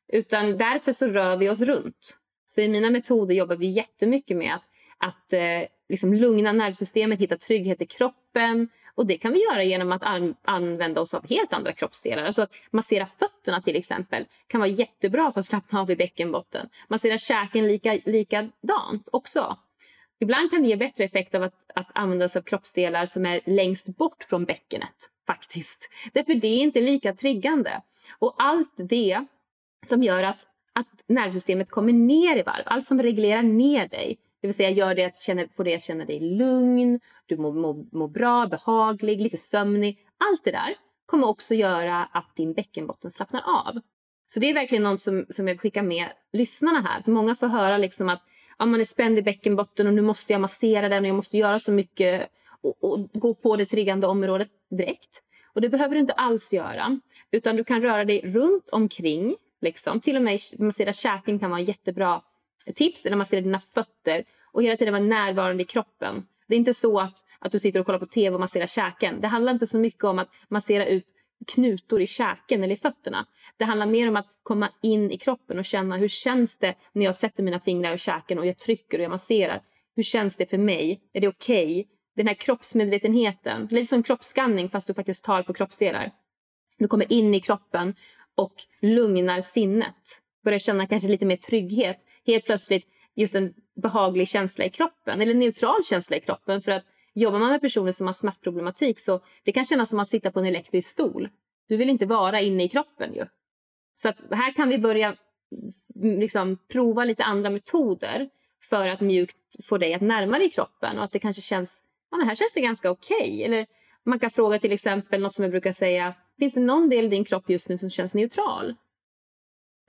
Utan därför så rör vi oss runt. Så i mina metoder jobbar vi jättemycket med att, att eh, liksom lugna nervsystemet, hitta trygghet i kroppen, och det kan vi göra genom att an använda oss av helt andra kroppsdelar. Alltså att massera fötterna till exempel kan vara jättebra för att slappna av i bäckenbotten. Massera käken lika, likadant också. Ibland kan det ge bättre effekt av att, att använda sig av kroppsdelar som är längst bort från bäckenet. faktiskt. Därför det är inte lika triggande. Och allt det som gör att, att nervsystemet kommer ner i varv, allt som reglerar ner dig, det vill säga gör det att känna, får dig att känna dig lugn, du mår, må, må bra, behaglig, lite sömnig. Allt det där kommer också göra att din bäckenbotten slappnar av. Så det är verkligen något som, som jag skickar med lyssnarna här. Många får höra liksom att ja, man är spänd i bäckenbotten och nu måste jag massera den och jag måste göra så mycket och, och gå på det triggande området direkt. Och det behöver du inte alls göra. Utan du kan röra dig runt omkring. Liksom. Till och med massera käken kan vara jättebra tips eller massera dina fötter och hela tiden vara närvarande i kroppen. Det är inte så att, att du sitter och kollar på tv och masserar käken. Det handlar inte så mycket om att massera ut knutor i käken eller i fötterna. Det handlar mer om att komma in i kroppen och känna hur känns det när jag sätter mina fingrar i käken och jag trycker och jag masserar. Hur känns det för mig? Är det okej? Okay? Den här kroppsmedvetenheten, lite som kroppsskanning fast du faktiskt tar på kroppsdelar. Du kommer in i kroppen och lugnar sinnet. Börjar känna kanske lite mer trygghet helt plötsligt just den behaglig känsla i kroppen eller neutral känsla i kroppen. För att jobbar man med personer som har smärtproblematik så det kan kännas som att sitta på en elektrisk stol. Du vill inte vara inne i kroppen ju. Så att här kan vi börja mm, liksom, prova lite andra metoder för att mjukt få dig att närma dig kroppen och att det kanske känns, ja men här känns det ganska okej. Okay. Eller man kan fråga till exempel något som jag brukar säga, finns det någon del i din kropp just nu som känns neutral?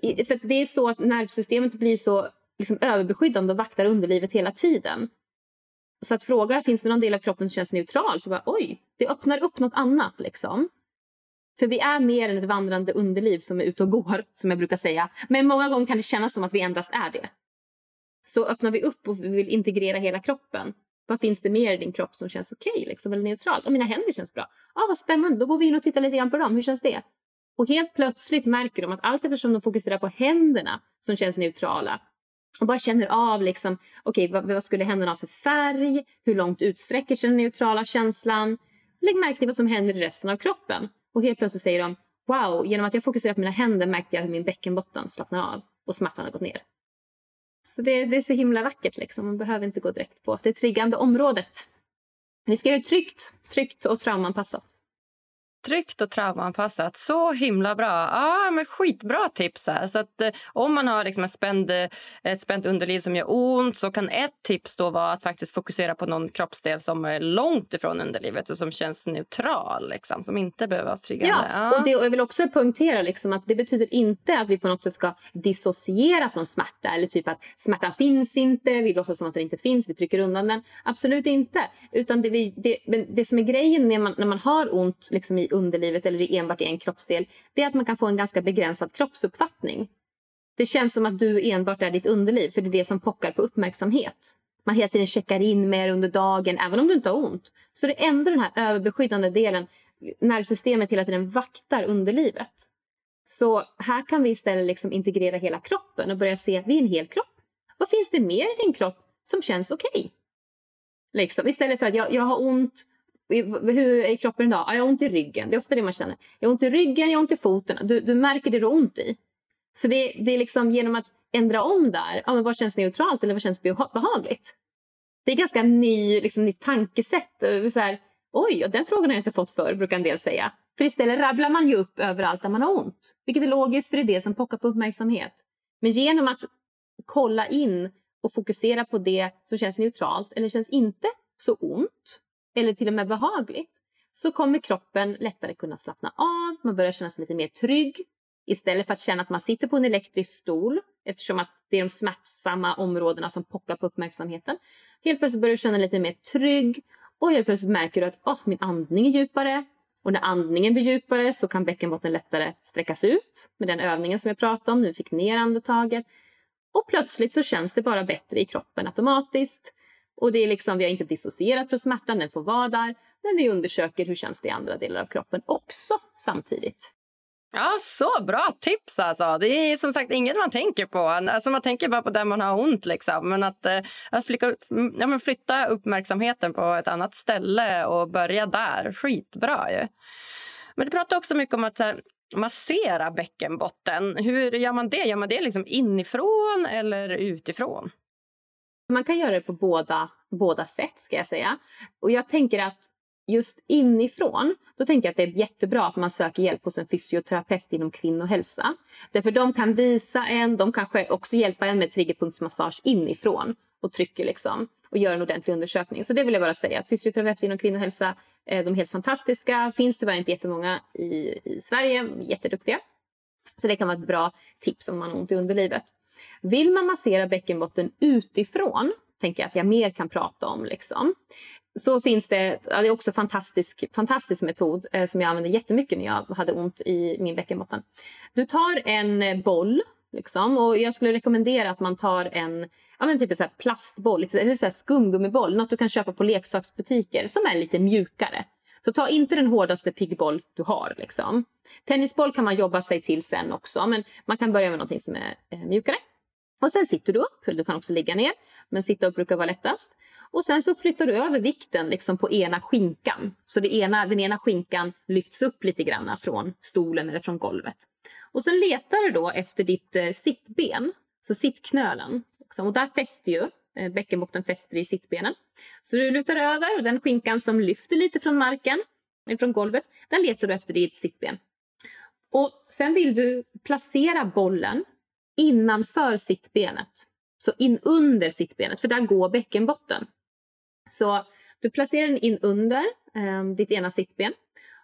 För det är så att nervsystemet blir så liksom överbeskyddande och vaktar underlivet hela tiden. Så att fråga, finns det någon del av kroppen som känns neutral? Så bara, oj, det öppnar upp något annat liksom. För vi är mer än ett vandrande underliv som är ute och går, som jag brukar säga. Men många gånger kan det kännas som att vi endast är det. Så öppnar vi upp och vill integrera hela kroppen. Vad finns det mer i din kropp som känns okej, okay, liksom, eller neutralt? Och mina händer känns bra. Ja, ah, vad spännande. Då går vi in och tittar lite grann på dem. Hur känns det? Och helt plötsligt märker de att allt eftersom de fokuserar på händerna som känns neutrala och bara känner av liksom, okay, vad, vad skulle händerna ha för färg? Hur långt utsträcker sig den neutrala känslan? Lägg märke till vad som händer i resten av kroppen. Och helt plötsligt säger de, wow, genom att jag fokuserar på mina händer märkte jag hur min bäckenbotten slappnar av och smärtan har gått ner. Så det, det är så himla vackert liksom. Man behöver inte gå direkt på det triggande området. Vi ska göra det tryggt, tryggt och traumanpassat. Tryggt och traumaanpassat. Så himla bra. Ja, men skitbra tips. här. Så att, eh, om man har liksom en spänd, ett spänt underliv som gör ont så kan ett tips då vara att faktiskt fokusera på någon kroppsdel som är långt ifrån underlivet och som känns neutral, liksom, som inte behöver vara triggande. Ja, ja. Och det, och jag vill också poängtera liksom, att det betyder inte att vi på något sätt ska dissociera från smärta eller typ att smärtan finns inte, vi låtsas som att den inte finns, vi trycker undan den. Absolut inte. Utan det, vi, det, det som är grejen när man, när man har ont liksom, i underlivet eller enbart i en kroppsdel, det är att man kan få en ganska begränsad kroppsuppfattning. Det känns som att du enbart är ditt underliv, för det är det som pockar på uppmärksamhet. Man hela tiden checkar in mer under dagen, även om du inte har ont. Så det är ändå den här överbeskyddande delen, nervsystemet hela tiden vaktar underlivet. Så här kan vi istället liksom integrera hela kroppen och börja se att vi är en hel kropp. Vad finns det mer i din kropp som känns okej? Okay? Liksom, istället för att jag, jag har ont hur är kroppen idag? jag har ont i ryggen. Det är ofta det man känner. Jag har ont i ryggen, jag har ont i foten. Du, du märker det du har ont i. Så det, det är liksom genom att ändra om där. Ja, men vad känns neutralt eller vad känns behagligt? Det är ganska ny, liksom, nytt tankesätt. Så här, Oj, den frågan har jag inte fått förr, brukar en del säga. För istället rabblar man ju upp överallt där man har ont. Vilket är logiskt, för det är det som pockar på uppmärksamhet. Men genom att kolla in och fokusera på det som känns neutralt eller känns inte så ont eller till och med behagligt så kommer kroppen lättare kunna slappna av, man börjar känna sig lite mer trygg istället för att känna att man sitter på en elektrisk stol eftersom att det är de smärtsamma områdena som pockar på uppmärksamheten. Helt plötsligt börjar du känna dig lite mer trygg och helt plötsligt märker du att oh, min andning är djupare och när andningen blir djupare så kan bäckenbotten lättare sträckas ut med den övningen som jag pratade om, nu fick ner andetaget. Och plötsligt så känns det bara bättre i kroppen automatiskt. Och det är liksom, vi har inte dissocierat från smärtan, den får vara där. Men vi undersöker hur känns det i andra delar av kroppen också samtidigt. Ja, så bra tips alltså. Det är som sagt inget man tänker på. Alltså man tänker bara på där man har ont liksom. Men att, eh, att flytta, mm, ja, men flytta uppmärksamheten på ett annat ställe och börja där. Skitbra ju. Men du pratar också mycket om att här, massera bäckenbotten. Hur gör man det? Gör man det liksom inifrån eller utifrån? Man kan göra det på båda, båda sätt ska jag säga. Och jag tänker att just inifrån, då tänker jag att det är jättebra att man söker hjälp hos en fysioterapeut inom kvinnohälsa. Därför de kan visa en, de kanske också hjälpa en med triggerpunktsmassage inifrån och trycker liksom och gör en ordentlig undersökning. Så det vill jag bara säga att fysioterapeuter inom kvinnohälsa, eh, de är helt fantastiska. Finns tyvärr inte jättemånga i, i Sverige, jätteduktiga. Så det kan vara ett bra tips om man har ont i underlivet. Vill man massera bäckenbotten utifrån, tänker jag att jag mer kan prata om. Liksom. Så finns det, ja, det är också en fantastisk, fantastisk metod eh, som jag använde jättemycket när jag hade ont i min bäckenbotten. Du tar en eh, boll liksom, och jag skulle rekommendera att man tar en ja, men typ en plastboll, eller så skumgummiboll, något du kan köpa på leksaksbutiker som är lite mjukare. Så ta inte den hårdaste piggboll du har. Liksom. Tennisboll kan man jobba sig till sen också, men man kan börja med någonting som är eh, mjukare. Och sen sitter du upp, du kan också ligga ner, men sitta upp brukar vara lättast. Och sen så flyttar du över vikten liksom på ena skinkan. Så det ena, den ena skinkan lyfts upp lite grann från stolen eller från golvet. Och sen letar du då efter ditt eh, sittben, så sittknölen. Liksom. Och där fäster ju Eh, bäckenbotten fäster i sittbenen. Så du lutar över och den skinkan som lyfter lite från marken, eh, från golvet, den letar du efter ditt sittben. Och sen vill du placera bollen innanför sittbenet. Så in under sittbenet, för där går bäckenbotten. Så du placerar den in under eh, ditt ena sittben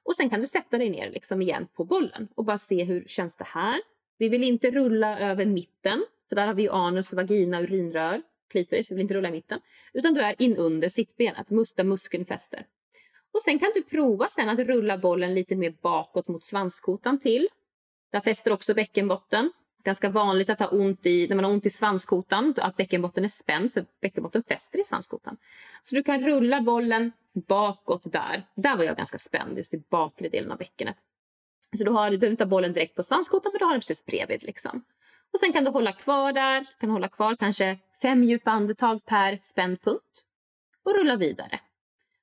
och sen kan du sätta dig ner liksom igen på bollen och bara se hur känns det här. Vi vill inte rulla över mitten, för där har vi anus, vagina, urinrör, klitoris. Vill inte rulla i mitten. Utan du är in under sittbenet, där muskeln fäster. Och sen kan du prova sen att rulla bollen lite mer bakåt mot svanskotan till. Där fäster också bäckenbotten ganska vanligt att ha ont i, när man har ont i svanskotan, att bäckenbotten är spänd, för bäckenbotten fäster i svanskotan. Så du kan rulla bollen bakåt där. Där var jag ganska spänd, just i bakre delen av bäckenet. Så du, har, du behöver inte ha bollen direkt på svanskotan, men du har den precis bredvid. Liksom. Och sen kan du hålla kvar där, du kan hålla kvar kanske fem djupa andetag per spänd punkt och rulla vidare.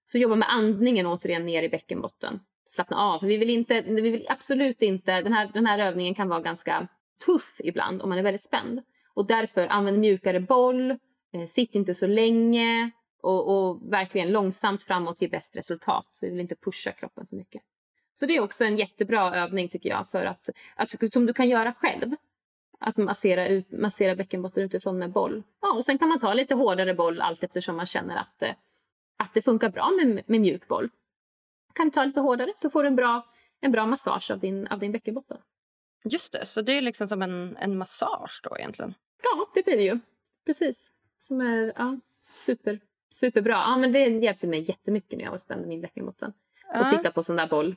Så jobba med andningen återigen ner i bäckenbotten. Slappna av. Vi vill, inte, vi vill absolut inte... Den här, den här övningen kan vara ganska tuff ibland om man är väldigt spänd. Och därför använd mjukare boll, eh, sitt inte så länge och, och, verkligen långsamt framåt ger bäst resultat. Så vi vill inte pusha kroppen för mycket. Så det är också en jättebra övning tycker jag för att, att som du kan göra själv. Att massera, ut, massera bäckenbotten utifrån med boll. Ja, och sen kan man ta lite hårdare boll allt eftersom man känner att, eh, att det funkar bra med, med mjuk boll. Kan du ta lite hårdare så får du en bra, en bra massage av din, av din bäckenbotten. Just det, så det är liksom som en, en massage då egentligen? Ja, det blir det ju. Precis. Som är ja, super, superbra. Ja, men det hjälpte mig jättemycket när jag var spänd i min bäckenbotten. Ja. Och sitta på sån där boll.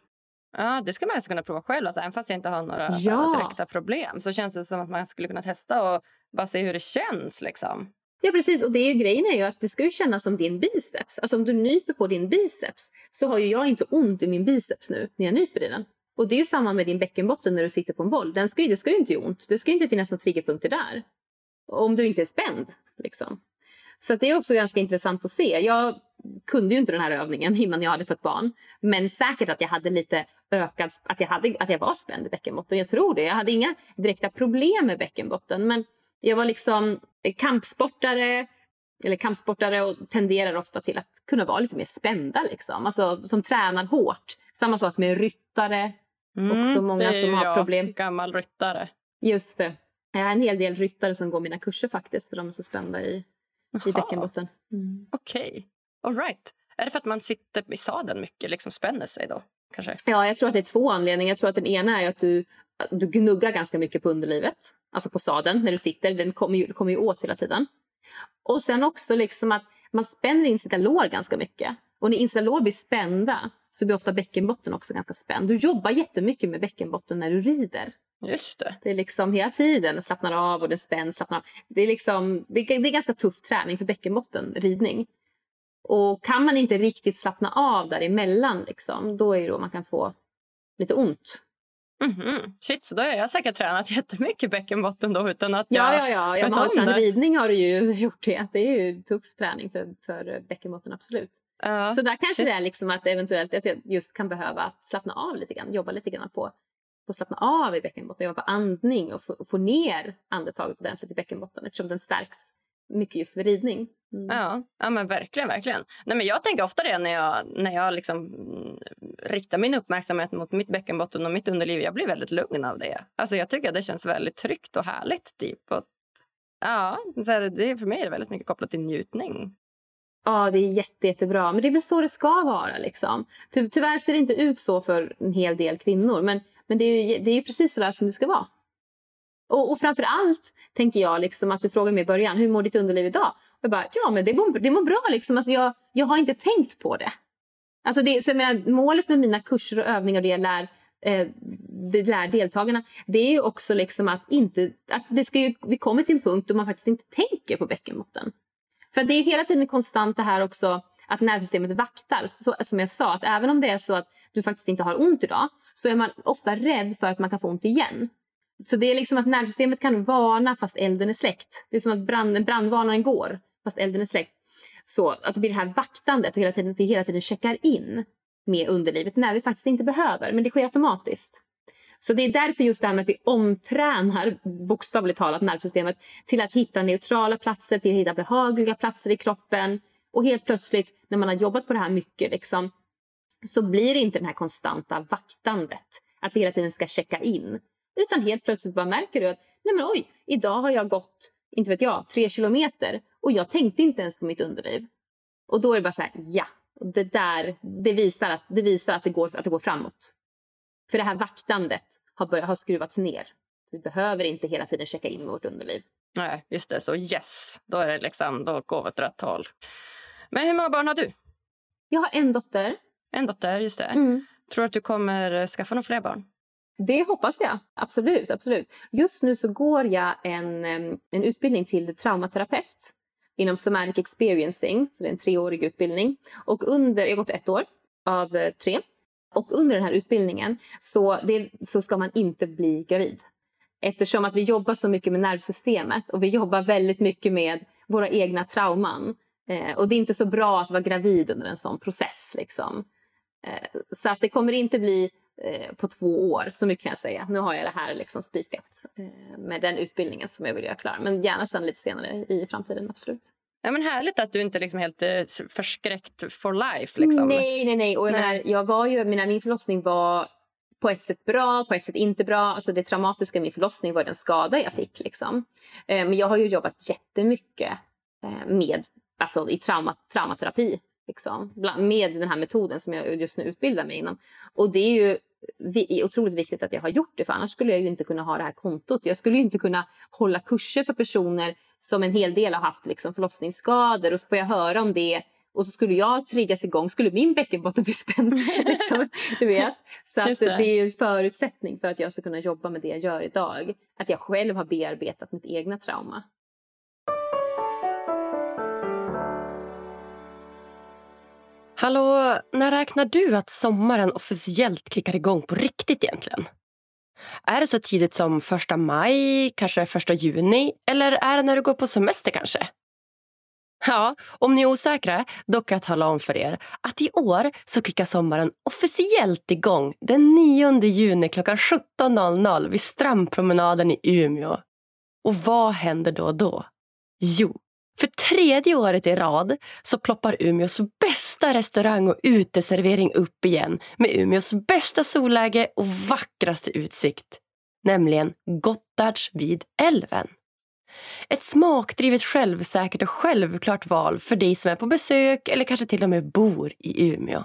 Ja, det ska man alltså kunna prova själv. Alltså, även fast jag inte har några ja. direkta problem så känns det som att man skulle kunna testa och bara se hur det känns. Liksom. Ja, precis. Och det är ju, grejen är ju att det ska ju kännas som din biceps. Alltså om du nyper på din biceps så har ju jag inte ont i min biceps nu när jag nyper i den. Och det är ju samma med din bäckenbotten när du sitter på en boll. Den ska ju, det ska ju inte göra ont. Det ska inte finnas några triggerpunkter där. Om du inte är spänd. Liksom. Så det är också ganska intressant att se. Jag kunde ju inte den här övningen innan jag hade fått barn. Men säkert att jag hade lite ökad, att jag, hade, att jag var spänd i bäckenbotten. Jag tror det. Jag hade inga direkta problem med bäckenbotten. Men jag var liksom kampsportare, eller kampsportare och tenderar ofta till att kunna vara lite mer spända. Liksom. Alltså, som tränar hårt. Samma sak med ryttare. Mm, också många som har jag, problem. gammal ryttare. Just det. Jag har en hel del ryttare som går mina kurser faktiskt för de är så spända i, i bäckenbotten. Mm. Okej. Okay. All right. Är det för att man sitter i sadeln mycket, liksom spänner sig då? Kanske? Ja, jag tror att det är två anledningar. Jag tror att den ena är att du, du gnuggar ganska mycket på underlivet. Alltså på sadeln när du sitter. Den kommer ju, kommer ju åt hela tiden. Och sen också liksom att man spänner in sina lår ganska mycket. Och när insida lår blir spända så blir ofta bäckenbotten också ganska spänd. Du jobbar jättemycket med bäckenbotten när du rider. Just det. Det är liksom hela tiden slappnar av och det spänns, slappnar av. Det är, liksom, det, är, det är ganska tuff träning för bäckenbotten, ridning. Och kan man inte riktigt slappna av däremellan, liksom, då är det då man kan få lite ont. Mm -hmm. Shit, så då har jag säkert tränat jättemycket bäckenbotten då utan att jag Ja, ja, ja. ja man har tränat ridning har du ju gjort det. Det är ju tuff träning för, för bäckenbotten, absolut. Uh, så där kanske shit. det är liksom att eventuellt att jag just kan behöva slappna av lite grann, jobba lite grann på att slappna av i bäckenbotten, jobba på andning och få, få ner andetaget ordentligt i bäckenbotten eftersom den stärks mycket just vid ridning. Mm. Ja, ja, men verkligen. verkligen. Nej, men jag tänker ofta det när jag, när jag liksom riktar min uppmärksamhet mot mitt bäckenbotten och mitt underliv. Jag blir väldigt lugn av det. Alltså, jag tycker att det känns väldigt tryggt och härligt. Typ. Och, ja, så här, det, för mig är det väldigt mycket kopplat till njutning. Ja, det är jätte, jättebra. Men det är väl så det ska vara. Liksom. Ty tyvärr ser det inte ut så för en hel del kvinnor. Men, men det är ju det är precis så där som det ska vara. Och, och framför allt tänker jag liksom att du frågar mig i början, hur mår ditt underliv idag? Och Jag bara, ja men det mår, det mår bra liksom. Alltså jag, jag har inte tänkt på det. Alltså det så jag menar, målet med mina kurser och övningar och det jag lär, eh, det lär deltagarna, det är ju också liksom att inte, att det ska ju, vi kommer till en punkt då man faktiskt inte tänker på bäckenbotten. För det är hela tiden konstant det här också att nervsystemet vaktar. Så, som jag sa, att även om det är så att du faktiskt inte har ont idag så är man ofta rädd för att man kan få ont igen. Så det är liksom att nervsystemet kan varna fast elden är släckt. Det är som att brand, brandvarnaren går fast elden är släckt. Så att det blir det här vaktandet och hela tiden, vi hela tiden checkar in med underlivet när vi faktiskt inte behöver. Men det sker automatiskt. Så det är därför just det här med att vi omtränar bokstavligt talat nervsystemet till att hitta neutrala platser, till att hitta behagliga platser i kroppen. Och helt plötsligt när man har jobbat på det här mycket liksom, så blir det inte det här konstanta vaktandet. Att vi hela tiden ska checka in. Utan helt plötsligt bara märker du att nej men oj, idag har jag gått, inte vet jag, tre kilometer och jag tänkte inte ens på mitt underliv. Och då är det bara så här, ja, det där, det visar att det, visar att det, går, att det går framåt. För det här vaktandet har, börjat, har skruvats ner. Vi behöver inte hela tiden checka in med vårt underliv. Nej, just det. Så yes, då, är det liksom, då går vi åt rätt håll. Men hur många barn har du? Jag har en dotter. En dotter, just det. Mm. Tror du att du kommer skaffa några fler barn? Det hoppas jag. Absolut. absolut. Just nu så går jag en, en utbildning till traumaterapeut inom somatic experiencing. Så det är en treårig utbildning. Och under, jag har gått ett år av eh, tre. Och under den här utbildningen så, det, så ska man inte bli gravid. Eftersom att vi jobbar så mycket med nervsystemet och vi jobbar väldigt mycket med våra egna trauman. Eh, och det är inte så bra att vara gravid under en sån process. Liksom. Eh, så att det kommer inte bli eh, på två år, så mycket kan jag säga. Nu har jag det här liksom spikat eh, med den utbildningen som jag vill göra klar. Men gärna sen lite senare i framtiden, absolut. Ja, men härligt att du inte liksom helt eh, förskräckt for life. Liksom. Nej, nej, nej. Och jag, nej. Menar, jag var ju, mina, min förlossning var på ett sätt bra, på ett sätt inte bra. Alltså det traumatiska i min förlossning var den skada jag fick. Liksom. Eh, men jag har ju jobbat jättemycket eh, med, alltså i trauma, traumaterapi. Liksom, med den här metoden som jag just nu utbildar mig inom. Och det är ju otroligt viktigt att jag har gjort det för annars skulle jag ju inte kunna ha det här kontot. Jag skulle ju inte kunna hålla kurser för personer som en hel del har haft liksom förlossningsskador och så får jag höra om det och så skulle jag triggas igång, skulle min bäckenbotten bli spänd. liksom, du vet. Så att det. det. är en förutsättning för att jag ska kunna jobba med det jag gör idag. Att jag själv har bearbetat mitt egna trauma. Hallå, när räknar du att sommaren officiellt kickar igång på riktigt egentligen? Är det så tidigt som första maj, kanske första juni eller är det när du går på semester kanske? Ja, om ni är osäkra, då kan jag tala om för er att i år så kickar sommaren officiellt igång den 9 juni klockan 17.00 vid strandpromenaden i Umeå. Och vad händer då då? Jo, för tredje året i rad så ploppar Umeås bästa restaurang och uteservering upp igen med Umeås bästa solläge och vackraste utsikt, nämligen Gottards vid älven. Ett smakdrivet, självsäkert och självklart val för dig som är på besök eller kanske till och med bor i Umeå.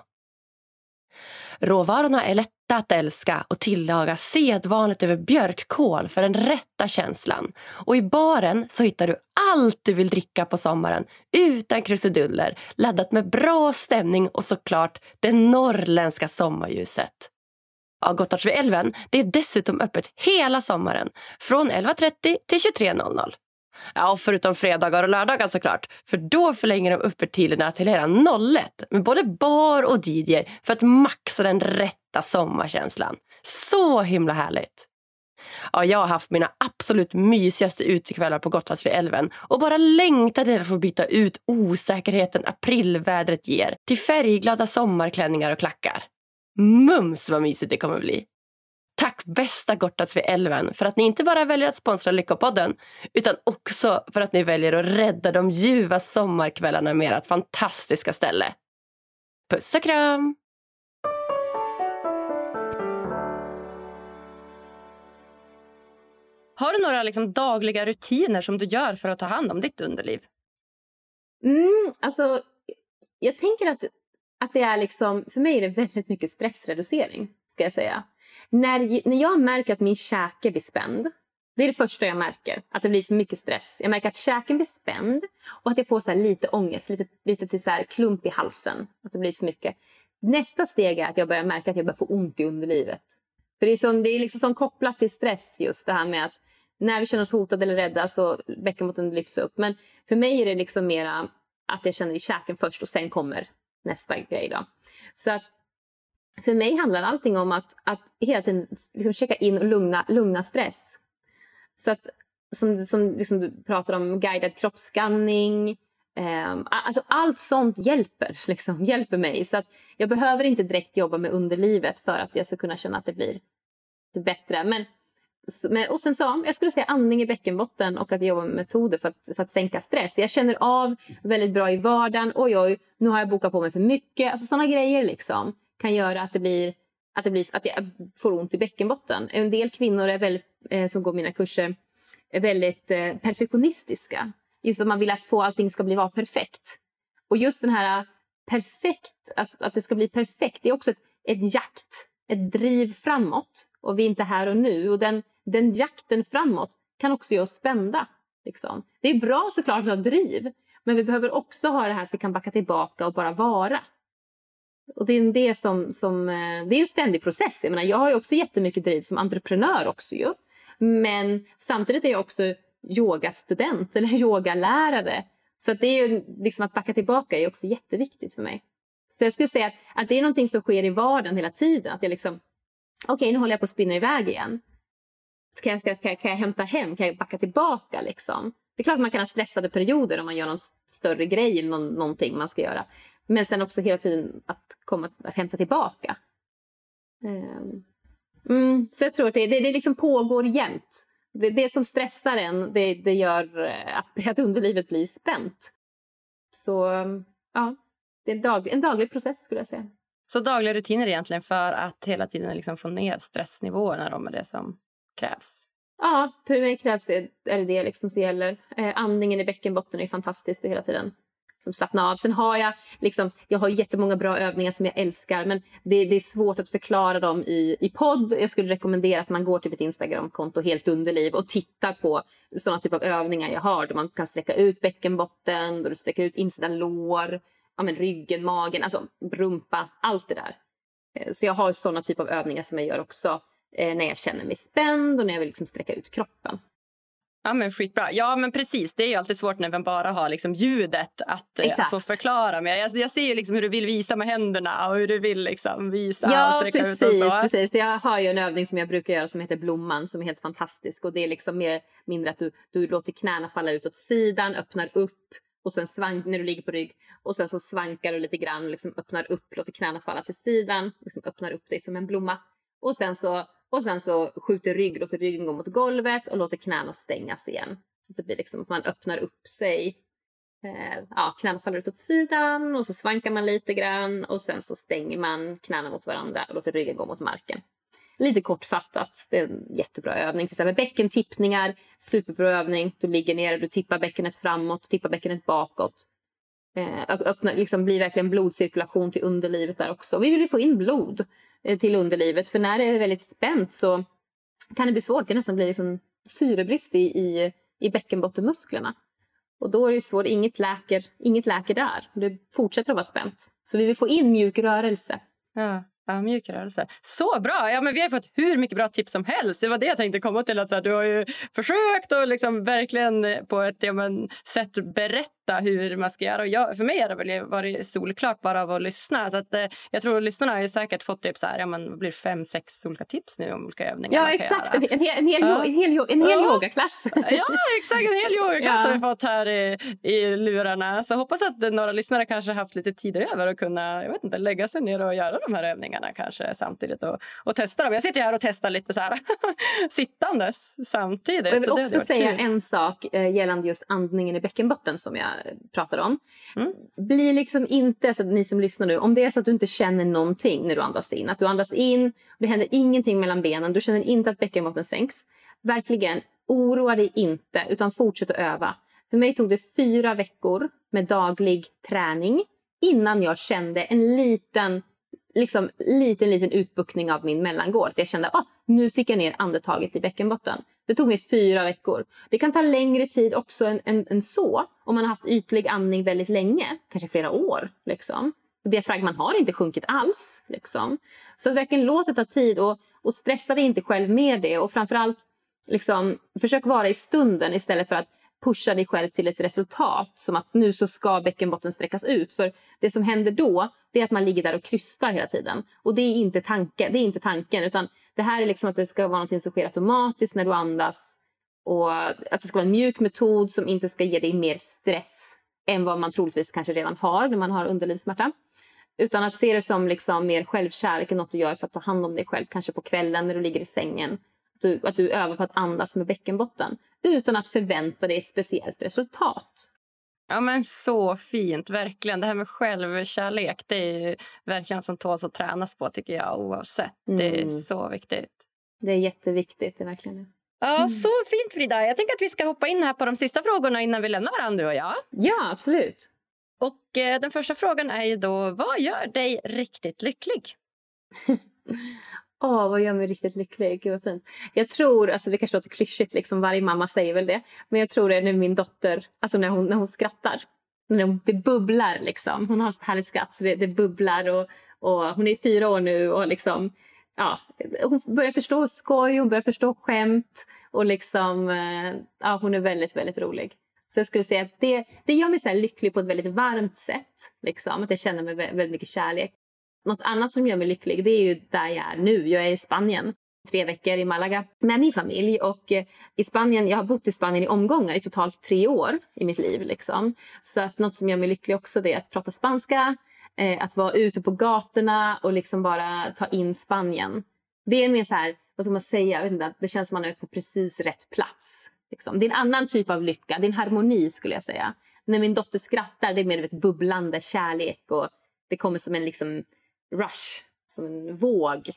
Råvarorna är lätta att älska och tillaga sedvanligt över björkkål för den rätta känslan. Och i baren så hittar du allt du vill dricka på sommaren utan krusiduller, laddat med bra stämning och såklart det norrländska sommarljuset. Ja, Gottardsviälven det är dessutom öppet hela sommaren från 11.30 till 23.00. Ja, förutom fredagar och lördagar såklart. För då förlänger de öppettiderna till hela 01 med både bar och DJ för att maxa den rätta sommarkänslan. Så himla härligt! Ja, jag har haft mina absolut mysigaste utekvällar på Gotlandsfjällälven och bara längtat till att få byta ut osäkerheten aprilvädret ger till färgglada sommarklänningar och klackar. Mums vad mysigt det kommer bli! Bästa Gortats vid älven för att ni inte bara väljer att sponsra Lyckopodden utan också för att ni väljer att rädda de ljuva sommarkvällarna med ert fantastiska ställe. Puss och kram! Har du några liksom dagliga rutiner som du gör för att ta hand om ditt underliv? Mm, alltså, jag tänker att, att det är liksom, för mig är det väldigt mycket stressreducering. ska jag säga. När, när jag märker att min käke blir spänd, det är det första jag märker, att det blir för mycket stress. Jag märker att käken blir spänd och att jag får så lite ångest, lite, lite till så klump i halsen. Att det blir för mycket. Nästa steg är att jag börjar märka att jag börjar få ont i underlivet. För det är, som, det är liksom som kopplat till stress just det här med att när vi känner oss hotade eller rädda så bäckenbotten lyfts upp. Men för mig är det liksom mera att jag känner i käken först och sen kommer nästa grej. Då. Så att för mig handlar allting om att, att hela tiden liksom checka in och lugna, lugna stress. Så att, som, som liksom du pratar om, guidad kroppsskanning. Eh, alltså allt sånt hjälper, liksom, hjälper mig. Så att jag behöver inte direkt jobba med underlivet för att jag ska kunna känna att det blir det bättre. Men, men, och sen så, jag skulle säga andning i bäckenbotten och att jobba med metoder för att, för att sänka stress. Jag känner av väldigt bra i vardagen. Oj, oj, nu har jag bokat på mig för mycket. Alltså sådana grejer liksom kan göra att det blir att, det blir, att jag får ont i bäckenbotten. En del kvinnor är väldigt, eh, som går mina kurser är väldigt eh, perfektionistiska. Just att man vill att få allting ska bli vara perfekt. Och just den här eh, perfekt, alltså att det ska bli perfekt, det är också ett, ett jakt, ett driv framåt. Och vi är inte här och nu. Och den, den jakten framåt kan också göra oss spända. Liksom. Det är bra såklart att ha driv, men vi behöver också ha det här att vi kan backa tillbaka och bara vara. Och det är det som, som eh, det är en ständig process. Jag, menar, jag har ju också jättemycket driv som entreprenör också ju. Men samtidigt är jag också yogastudent eller yogalärare. Så att det är ju, liksom att backa tillbaka är också jätteviktigt för mig. Så jag skulle säga att, att det är någonting som sker i vardagen hela tiden. Att jag liksom, okej okay, nu håller jag på att spinna iväg igen. Kan jag, kan, jag, kan jag hämta hem? Kan jag backa tillbaka? Liksom? Det är klart man kan ha stressade perioder om man gör någon större grej eller någon, någonting man ska göra. Men sen också hela tiden att, komma, att hämta tillbaka. Um, mm, så jag tror att det, det, det liksom pågår jämt. Det, det som stressar en, det, det gör eh, att, att underlivet blir spänt. Så ja, det är en, dag, en daglig process skulle jag säga. Så dagliga rutiner egentligen för att hela tiden liksom få ner stressnivåerna då med det som krävs? Ja, för mig krävs det, är det det liksom som gäller. Eh, andningen i bäckenbotten är fantastiskt hela tiden. Som slappna av. Sen har jag, liksom, jag har jättemånga bra övningar som jag älskar men det, det är svårt att förklara dem i, i podd. Jag skulle rekommendera att man går till mitt Instagramkonto Helt Underliv och tittar på sådana typer av övningar jag har. Där man kan sträcka ut bäckenbotten, då du sträcker ut insidan lår, ja, men ryggen, magen, alltså rumpa, allt det där. Eh, så jag har sådana typer av övningar som jag gör också eh, när jag känner mig spänd och när jag vill liksom sträcka ut kroppen. Ja, men skitbra. Ja, men precis. Det är ju alltid svårt när man bara har liksom ljudet att, eh, att få förklara. Men jag, jag ser ju liksom hur du vill visa med händerna och hur du vill liksom visa ja, och sträcka precis, ut och så. precis. För jag har ju en övning som jag brukar göra som heter blomman som är helt fantastisk. Och det är liksom mer mindre att du, du låter knäna falla ut åt sidan, öppnar upp och sen svank, när du ligger på rygg och sen så svankar du lite grann, liksom öppnar upp, låter knäna falla till sidan, liksom öppnar upp dig som en blomma. Och sen så, och sen så skjuter rygg, låter ryggen gå mot golvet och låter knäna stängas igen. Så det blir liksom att man öppnar upp sig. Eh, ja, knäna faller ut åt sidan och så svankar man lite grann och sen så stänger man knäna mot varandra och låter ryggen gå mot marken. Lite kortfattat, det är en jättebra övning. Till exempel bäckentippningar, superbra övning. Du ligger ner, du tippar bäckenet framåt, tippar bäckenet bakåt. Eh, öppna, liksom blir verkligen blodcirkulation till underlivet där också. Vi vill ju få in blod Eh, till underlivet för när det är väldigt spänt så kan det bli svårt. Det kan nästan bli liksom syrebrist i, i, i bäckenbottenmusklerna. Och då är det svårt, inget läker, inget läker där. Det fortsätter att vara spänt. Så vi vill få in mjuk rörelse. Ja. Ja, mjuk rörelse. Så bra! Ja, men vi har fått hur mycket bra tips som helst. Det var det jag tänkte komma till. Att så här, du har ju försökt att liksom verkligen på ett ja, men, sätt berätta hur man ska göra. Och jag, för mig har det väl varit solklart bara av att lyssna. Så att, eh, jag tror lyssnarna har ju säkert fått typ så här, ja, men, blir fem, sex olika tips nu om olika övningar Ja, exakt. En, en, en, hel, en hel, en hel ja. yogaklass. ja, exakt. En hel yogaklass ja. har vi fått här i, i lurarna. Så hoppas att några lyssnare kanske haft lite tid över att kunna jag vet inte, lägga sig ner och göra de här övningarna kanske samtidigt och, och testa dem. Jag sitter här och testar lite så här sittandes samtidigt. Jag vill så också säga kul. en sak eh, gällande just andningen i bäckenbotten som jag pratar om. Mm. Bli liksom inte, alltså ni som lyssnar nu, om det är så att du inte känner någonting när du andas in, att du andas in och det händer ingenting mellan benen, du känner inte att bäckenbotten sänks. Verkligen, oroa dig inte utan fortsätt att öva. För mig tog det fyra veckor med daglig träning innan jag kände en liten liksom, liten, liten utbuktning av min mellangård. Jag kände att ah, nu fick jag ner andetaget i bäckenbotten. Det tog mig fyra veckor. Det kan ta längre tid också än, än, än så om man har haft ytlig andning väldigt länge, kanske flera år. Liksom. Och diafragman har inte sjunkit alls. Liksom. Så verkligen låt det ta tid och, och stressa dig inte själv med det. Och framförallt liksom, försök vara i stunden istället för att pusha dig själv till ett resultat som att nu så ska bäckenbotten sträckas ut. För det som händer då det är att man ligger där och krystar hela tiden. Och det är inte, tanke, det är inte tanken utan det här är liksom att det ska vara något som sker automatiskt när du andas och att det ska vara en mjuk metod som inte ska ge dig mer stress än vad man troligtvis kanske redan har när man har underlivssmärta. Utan att se det som liksom mer självkärlek, något du gör för att ta hand om dig själv, kanske på kvällen när du ligger i sängen. Att du, att du övar på att andas med bäckenbotten utan att förvänta dig ett speciellt resultat. Ja, men Så fint, verkligen. Det här med självkärlek det är verkligen som tåls att tränas på tycker jag oavsett. Mm. Det är mm. så viktigt. Det är jätteviktigt, det är verkligen. Ja, mm. Så fint, Frida. Jag tänker att vi ska hoppa in här på de sista frågorna innan vi lämnar varandra, du och jag. Ja, absolut. Och eh, Den första frågan är ju då, vad gör dig riktigt lycklig? Åh, oh, vad gör mig riktigt lycklig? Gud vad fint. Jag tror, alltså det kanske låter klyschigt, liksom, varje mamma säger väl det. Men jag tror det är när min dotter, alltså när hon, när hon skrattar. När hon, det bubblar liksom. Hon har ett härligt skratt så det, det bubblar. Och, och hon är fyra år nu och liksom, ja, hon börjar förstå skoj, hon börjar förstå skämt. Och liksom, eh, ja, hon är väldigt, väldigt rolig. Så jag skulle säga att det, det gör mig så lycklig på ett väldigt varmt sätt. Liksom. Att jag känner mig väldigt mycket kärlek. Något annat som gör mig lycklig det är ju där jag är nu. Jag är i Spanien. tre veckor i Malaga med min familj. Och eh, i Spanien, jag har bott i Spanien i omgångar i totalt tre år i mitt liv. Liksom. Så att något som gör mig lycklig också det är att prata spanska, eh, att vara ute på gatorna och liksom bara ta in Spanien. Det är mer så här, vad ska man säga, jag vet inte, det känns som man är på precis rätt plats. Liksom. Det är en annan typ av lycka, det är en harmoni skulle jag säga. När min dotter skrattar, det är mer ett bubblande kärlek och det kommer som en liksom rush, som en våg.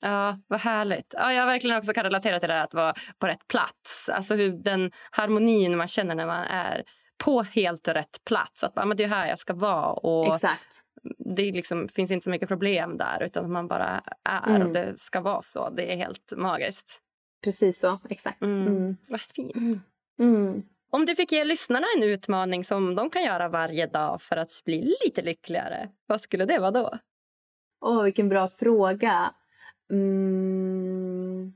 Ja, vad härligt. Ja, jag verkligen också kan relatera till det att vara på rätt plats. Alltså hur den harmonin man känner när man är på helt rätt plats. Att men det är här jag ska vara. Och Exakt. Det liksom, finns inte så mycket problem där utan man bara är mm. och det ska vara så. Det är helt magiskt. Precis så, exakt. Mm. Mm. Vad fint. Mm. Om du fick ge lyssnarna en utmaning som de kan göra varje dag för att bli lite lyckligare, vad skulle det vara då? Åh, oh, vilken bra fråga. Mm.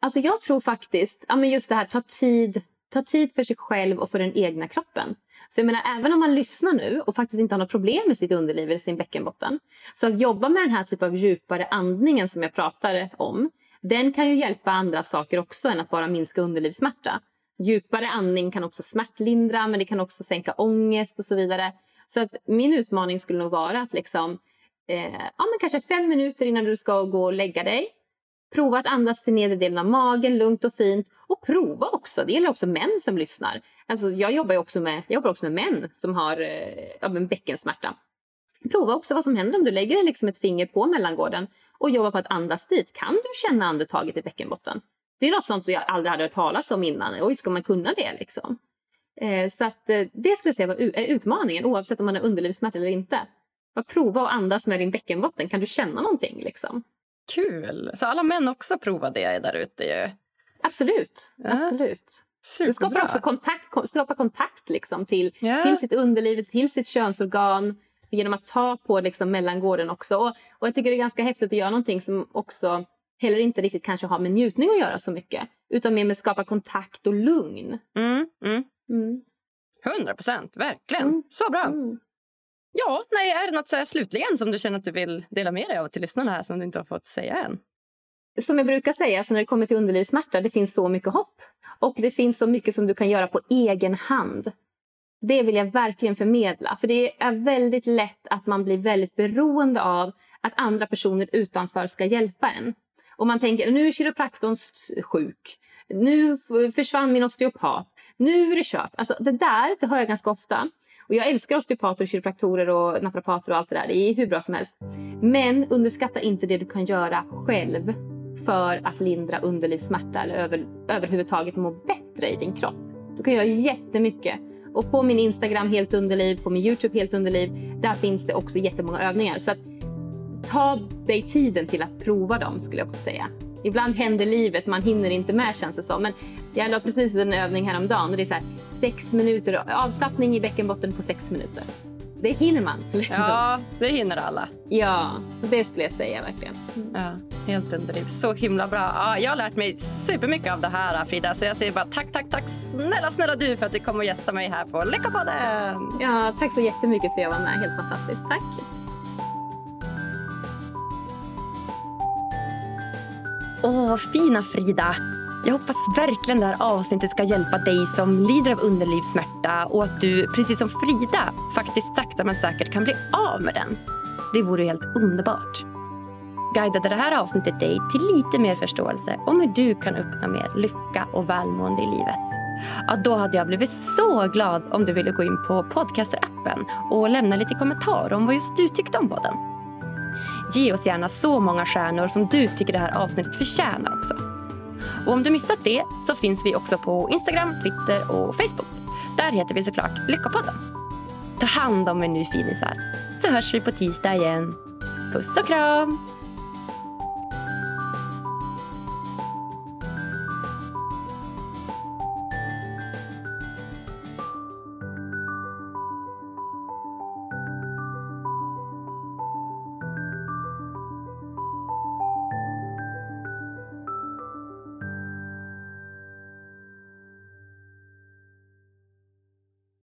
Alltså jag tror faktiskt, ja men just det här, ta tid, ta tid för sig själv och för den egna kroppen. Så jag menar, även om man lyssnar nu och faktiskt inte har något problem med sitt underliv eller sin bäckenbotten. Så att jobba med den här typen av djupare andningen som jag pratade om, den kan ju hjälpa andra saker också än att bara minska underlivssmärta. Djupare andning kan också smärtlindra, men det kan också sänka ångest och så vidare. Så att min utmaning skulle nog vara att liksom, eh, ja, men kanske fem minuter innan du ska gå och lägga dig. Prova att andas till nedre delen av magen, lugnt och fint. Och prova också, det gäller också män som lyssnar. Alltså, jag, jobbar också med, jag jobbar också med män som har eh, ja, bäckensmärta. Prova också vad som händer om du lägger liksom ett finger på mellangården och jobbar på att andas dit. Kan du känna andetaget i bäckenbotten? Det är något sånt jag aldrig hade hört talas om innan. Oj, ska man kunna det liksom? Eh, så att, eh, det skulle jag säga var utmaningen oavsett om man har underlivssmärta eller inte. Bara prova att andas med din bäckenbotten. Kan du känna någonting? Liksom? Kul! Så alla män också prova det där ute ju. Absolut. Ja. Absolut. Superbra. Det skapar också kontakt, skapar kontakt liksom till, ja. till sitt underliv, till sitt könsorgan genom att ta på liksom mellangården också. Och, och jag tycker det är ganska häftigt att göra någonting som också heller inte riktigt kanske har med njutning att göra så mycket. Utan mer med att skapa kontakt och lugn. Mm, mm. Mm. 100 procent, verkligen. Mm. Så bra. Mm. Ja, nej, är det något så här slutligen som du känner att du vill dela med dig av till lyssnarna här som du inte har fått säga än? Som jag brukar säga, så när det kommer till underlivssmärta, det finns så mycket hopp. Och det finns så mycket som du kan göra på egen hand. Det vill jag verkligen förmedla. För det är väldigt lätt att man blir väldigt beroende av att andra personer utanför ska hjälpa en. Och man tänker, nu är kiropraktorn sjuk. Nu försvann min osteopat. Nu är det kört. Alltså det där, det hör jag ganska ofta. Och jag älskar osteopater, kiropraktorer och naprapater och allt det där. Det är hur bra som helst. Men underskatta inte det du kan göra själv för att lindra underlivssmärta eller över, överhuvudtaget må bättre i din kropp. Du kan göra jättemycket. Och på min Instagram Helt Underliv, på min Youtube Helt Underliv, där finns det också jättemånga övningar. Så att, ta dig tiden till att prova dem skulle jag också säga. Ibland händer livet, man hinner inte med känns det som. Men jag la precis ut en övning häromdagen och det är så här, sex minuter avslappning i bäckenbotten på sex minuter. Det hinner man. Ja, det hinner alla. Ja, så det skulle jag säga verkligen. Ja, helt underliv. Så himla bra. Ja, jag har lärt mig supermycket av det här Frida. Så jag säger bara tack, tack, tack snälla, snälla du för att du kom och gästade mig här på Lyckopodden. Ja, tack så jättemycket för att jag var med. Helt fantastiskt. Tack. Åh, fina Frida! Jag hoppas verkligen det här avsnittet ska hjälpa dig som lider av underlivssmärta och att du, precis som Frida, faktiskt sakta men säkert kan bli av med den. Det vore helt underbart. Guidade det här avsnittet dig till lite mer förståelse om hur du kan uppnå mer lycka och välmående i livet? Ja, då hade jag blivit så glad om du ville gå in på Podcaster-appen och lämna lite kommentarer om vad just du tyckte om podden. Ge oss gärna så många stjärnor som du tycker det här avsnittet förtjänar också. Och om du missat det så finns vi också på Instagram, Twitter och Facebook. Där heter vi såklart Lyckopodden. Ta hand om er nu finisar, så hörs vi på tisdag igen. Puss och kram!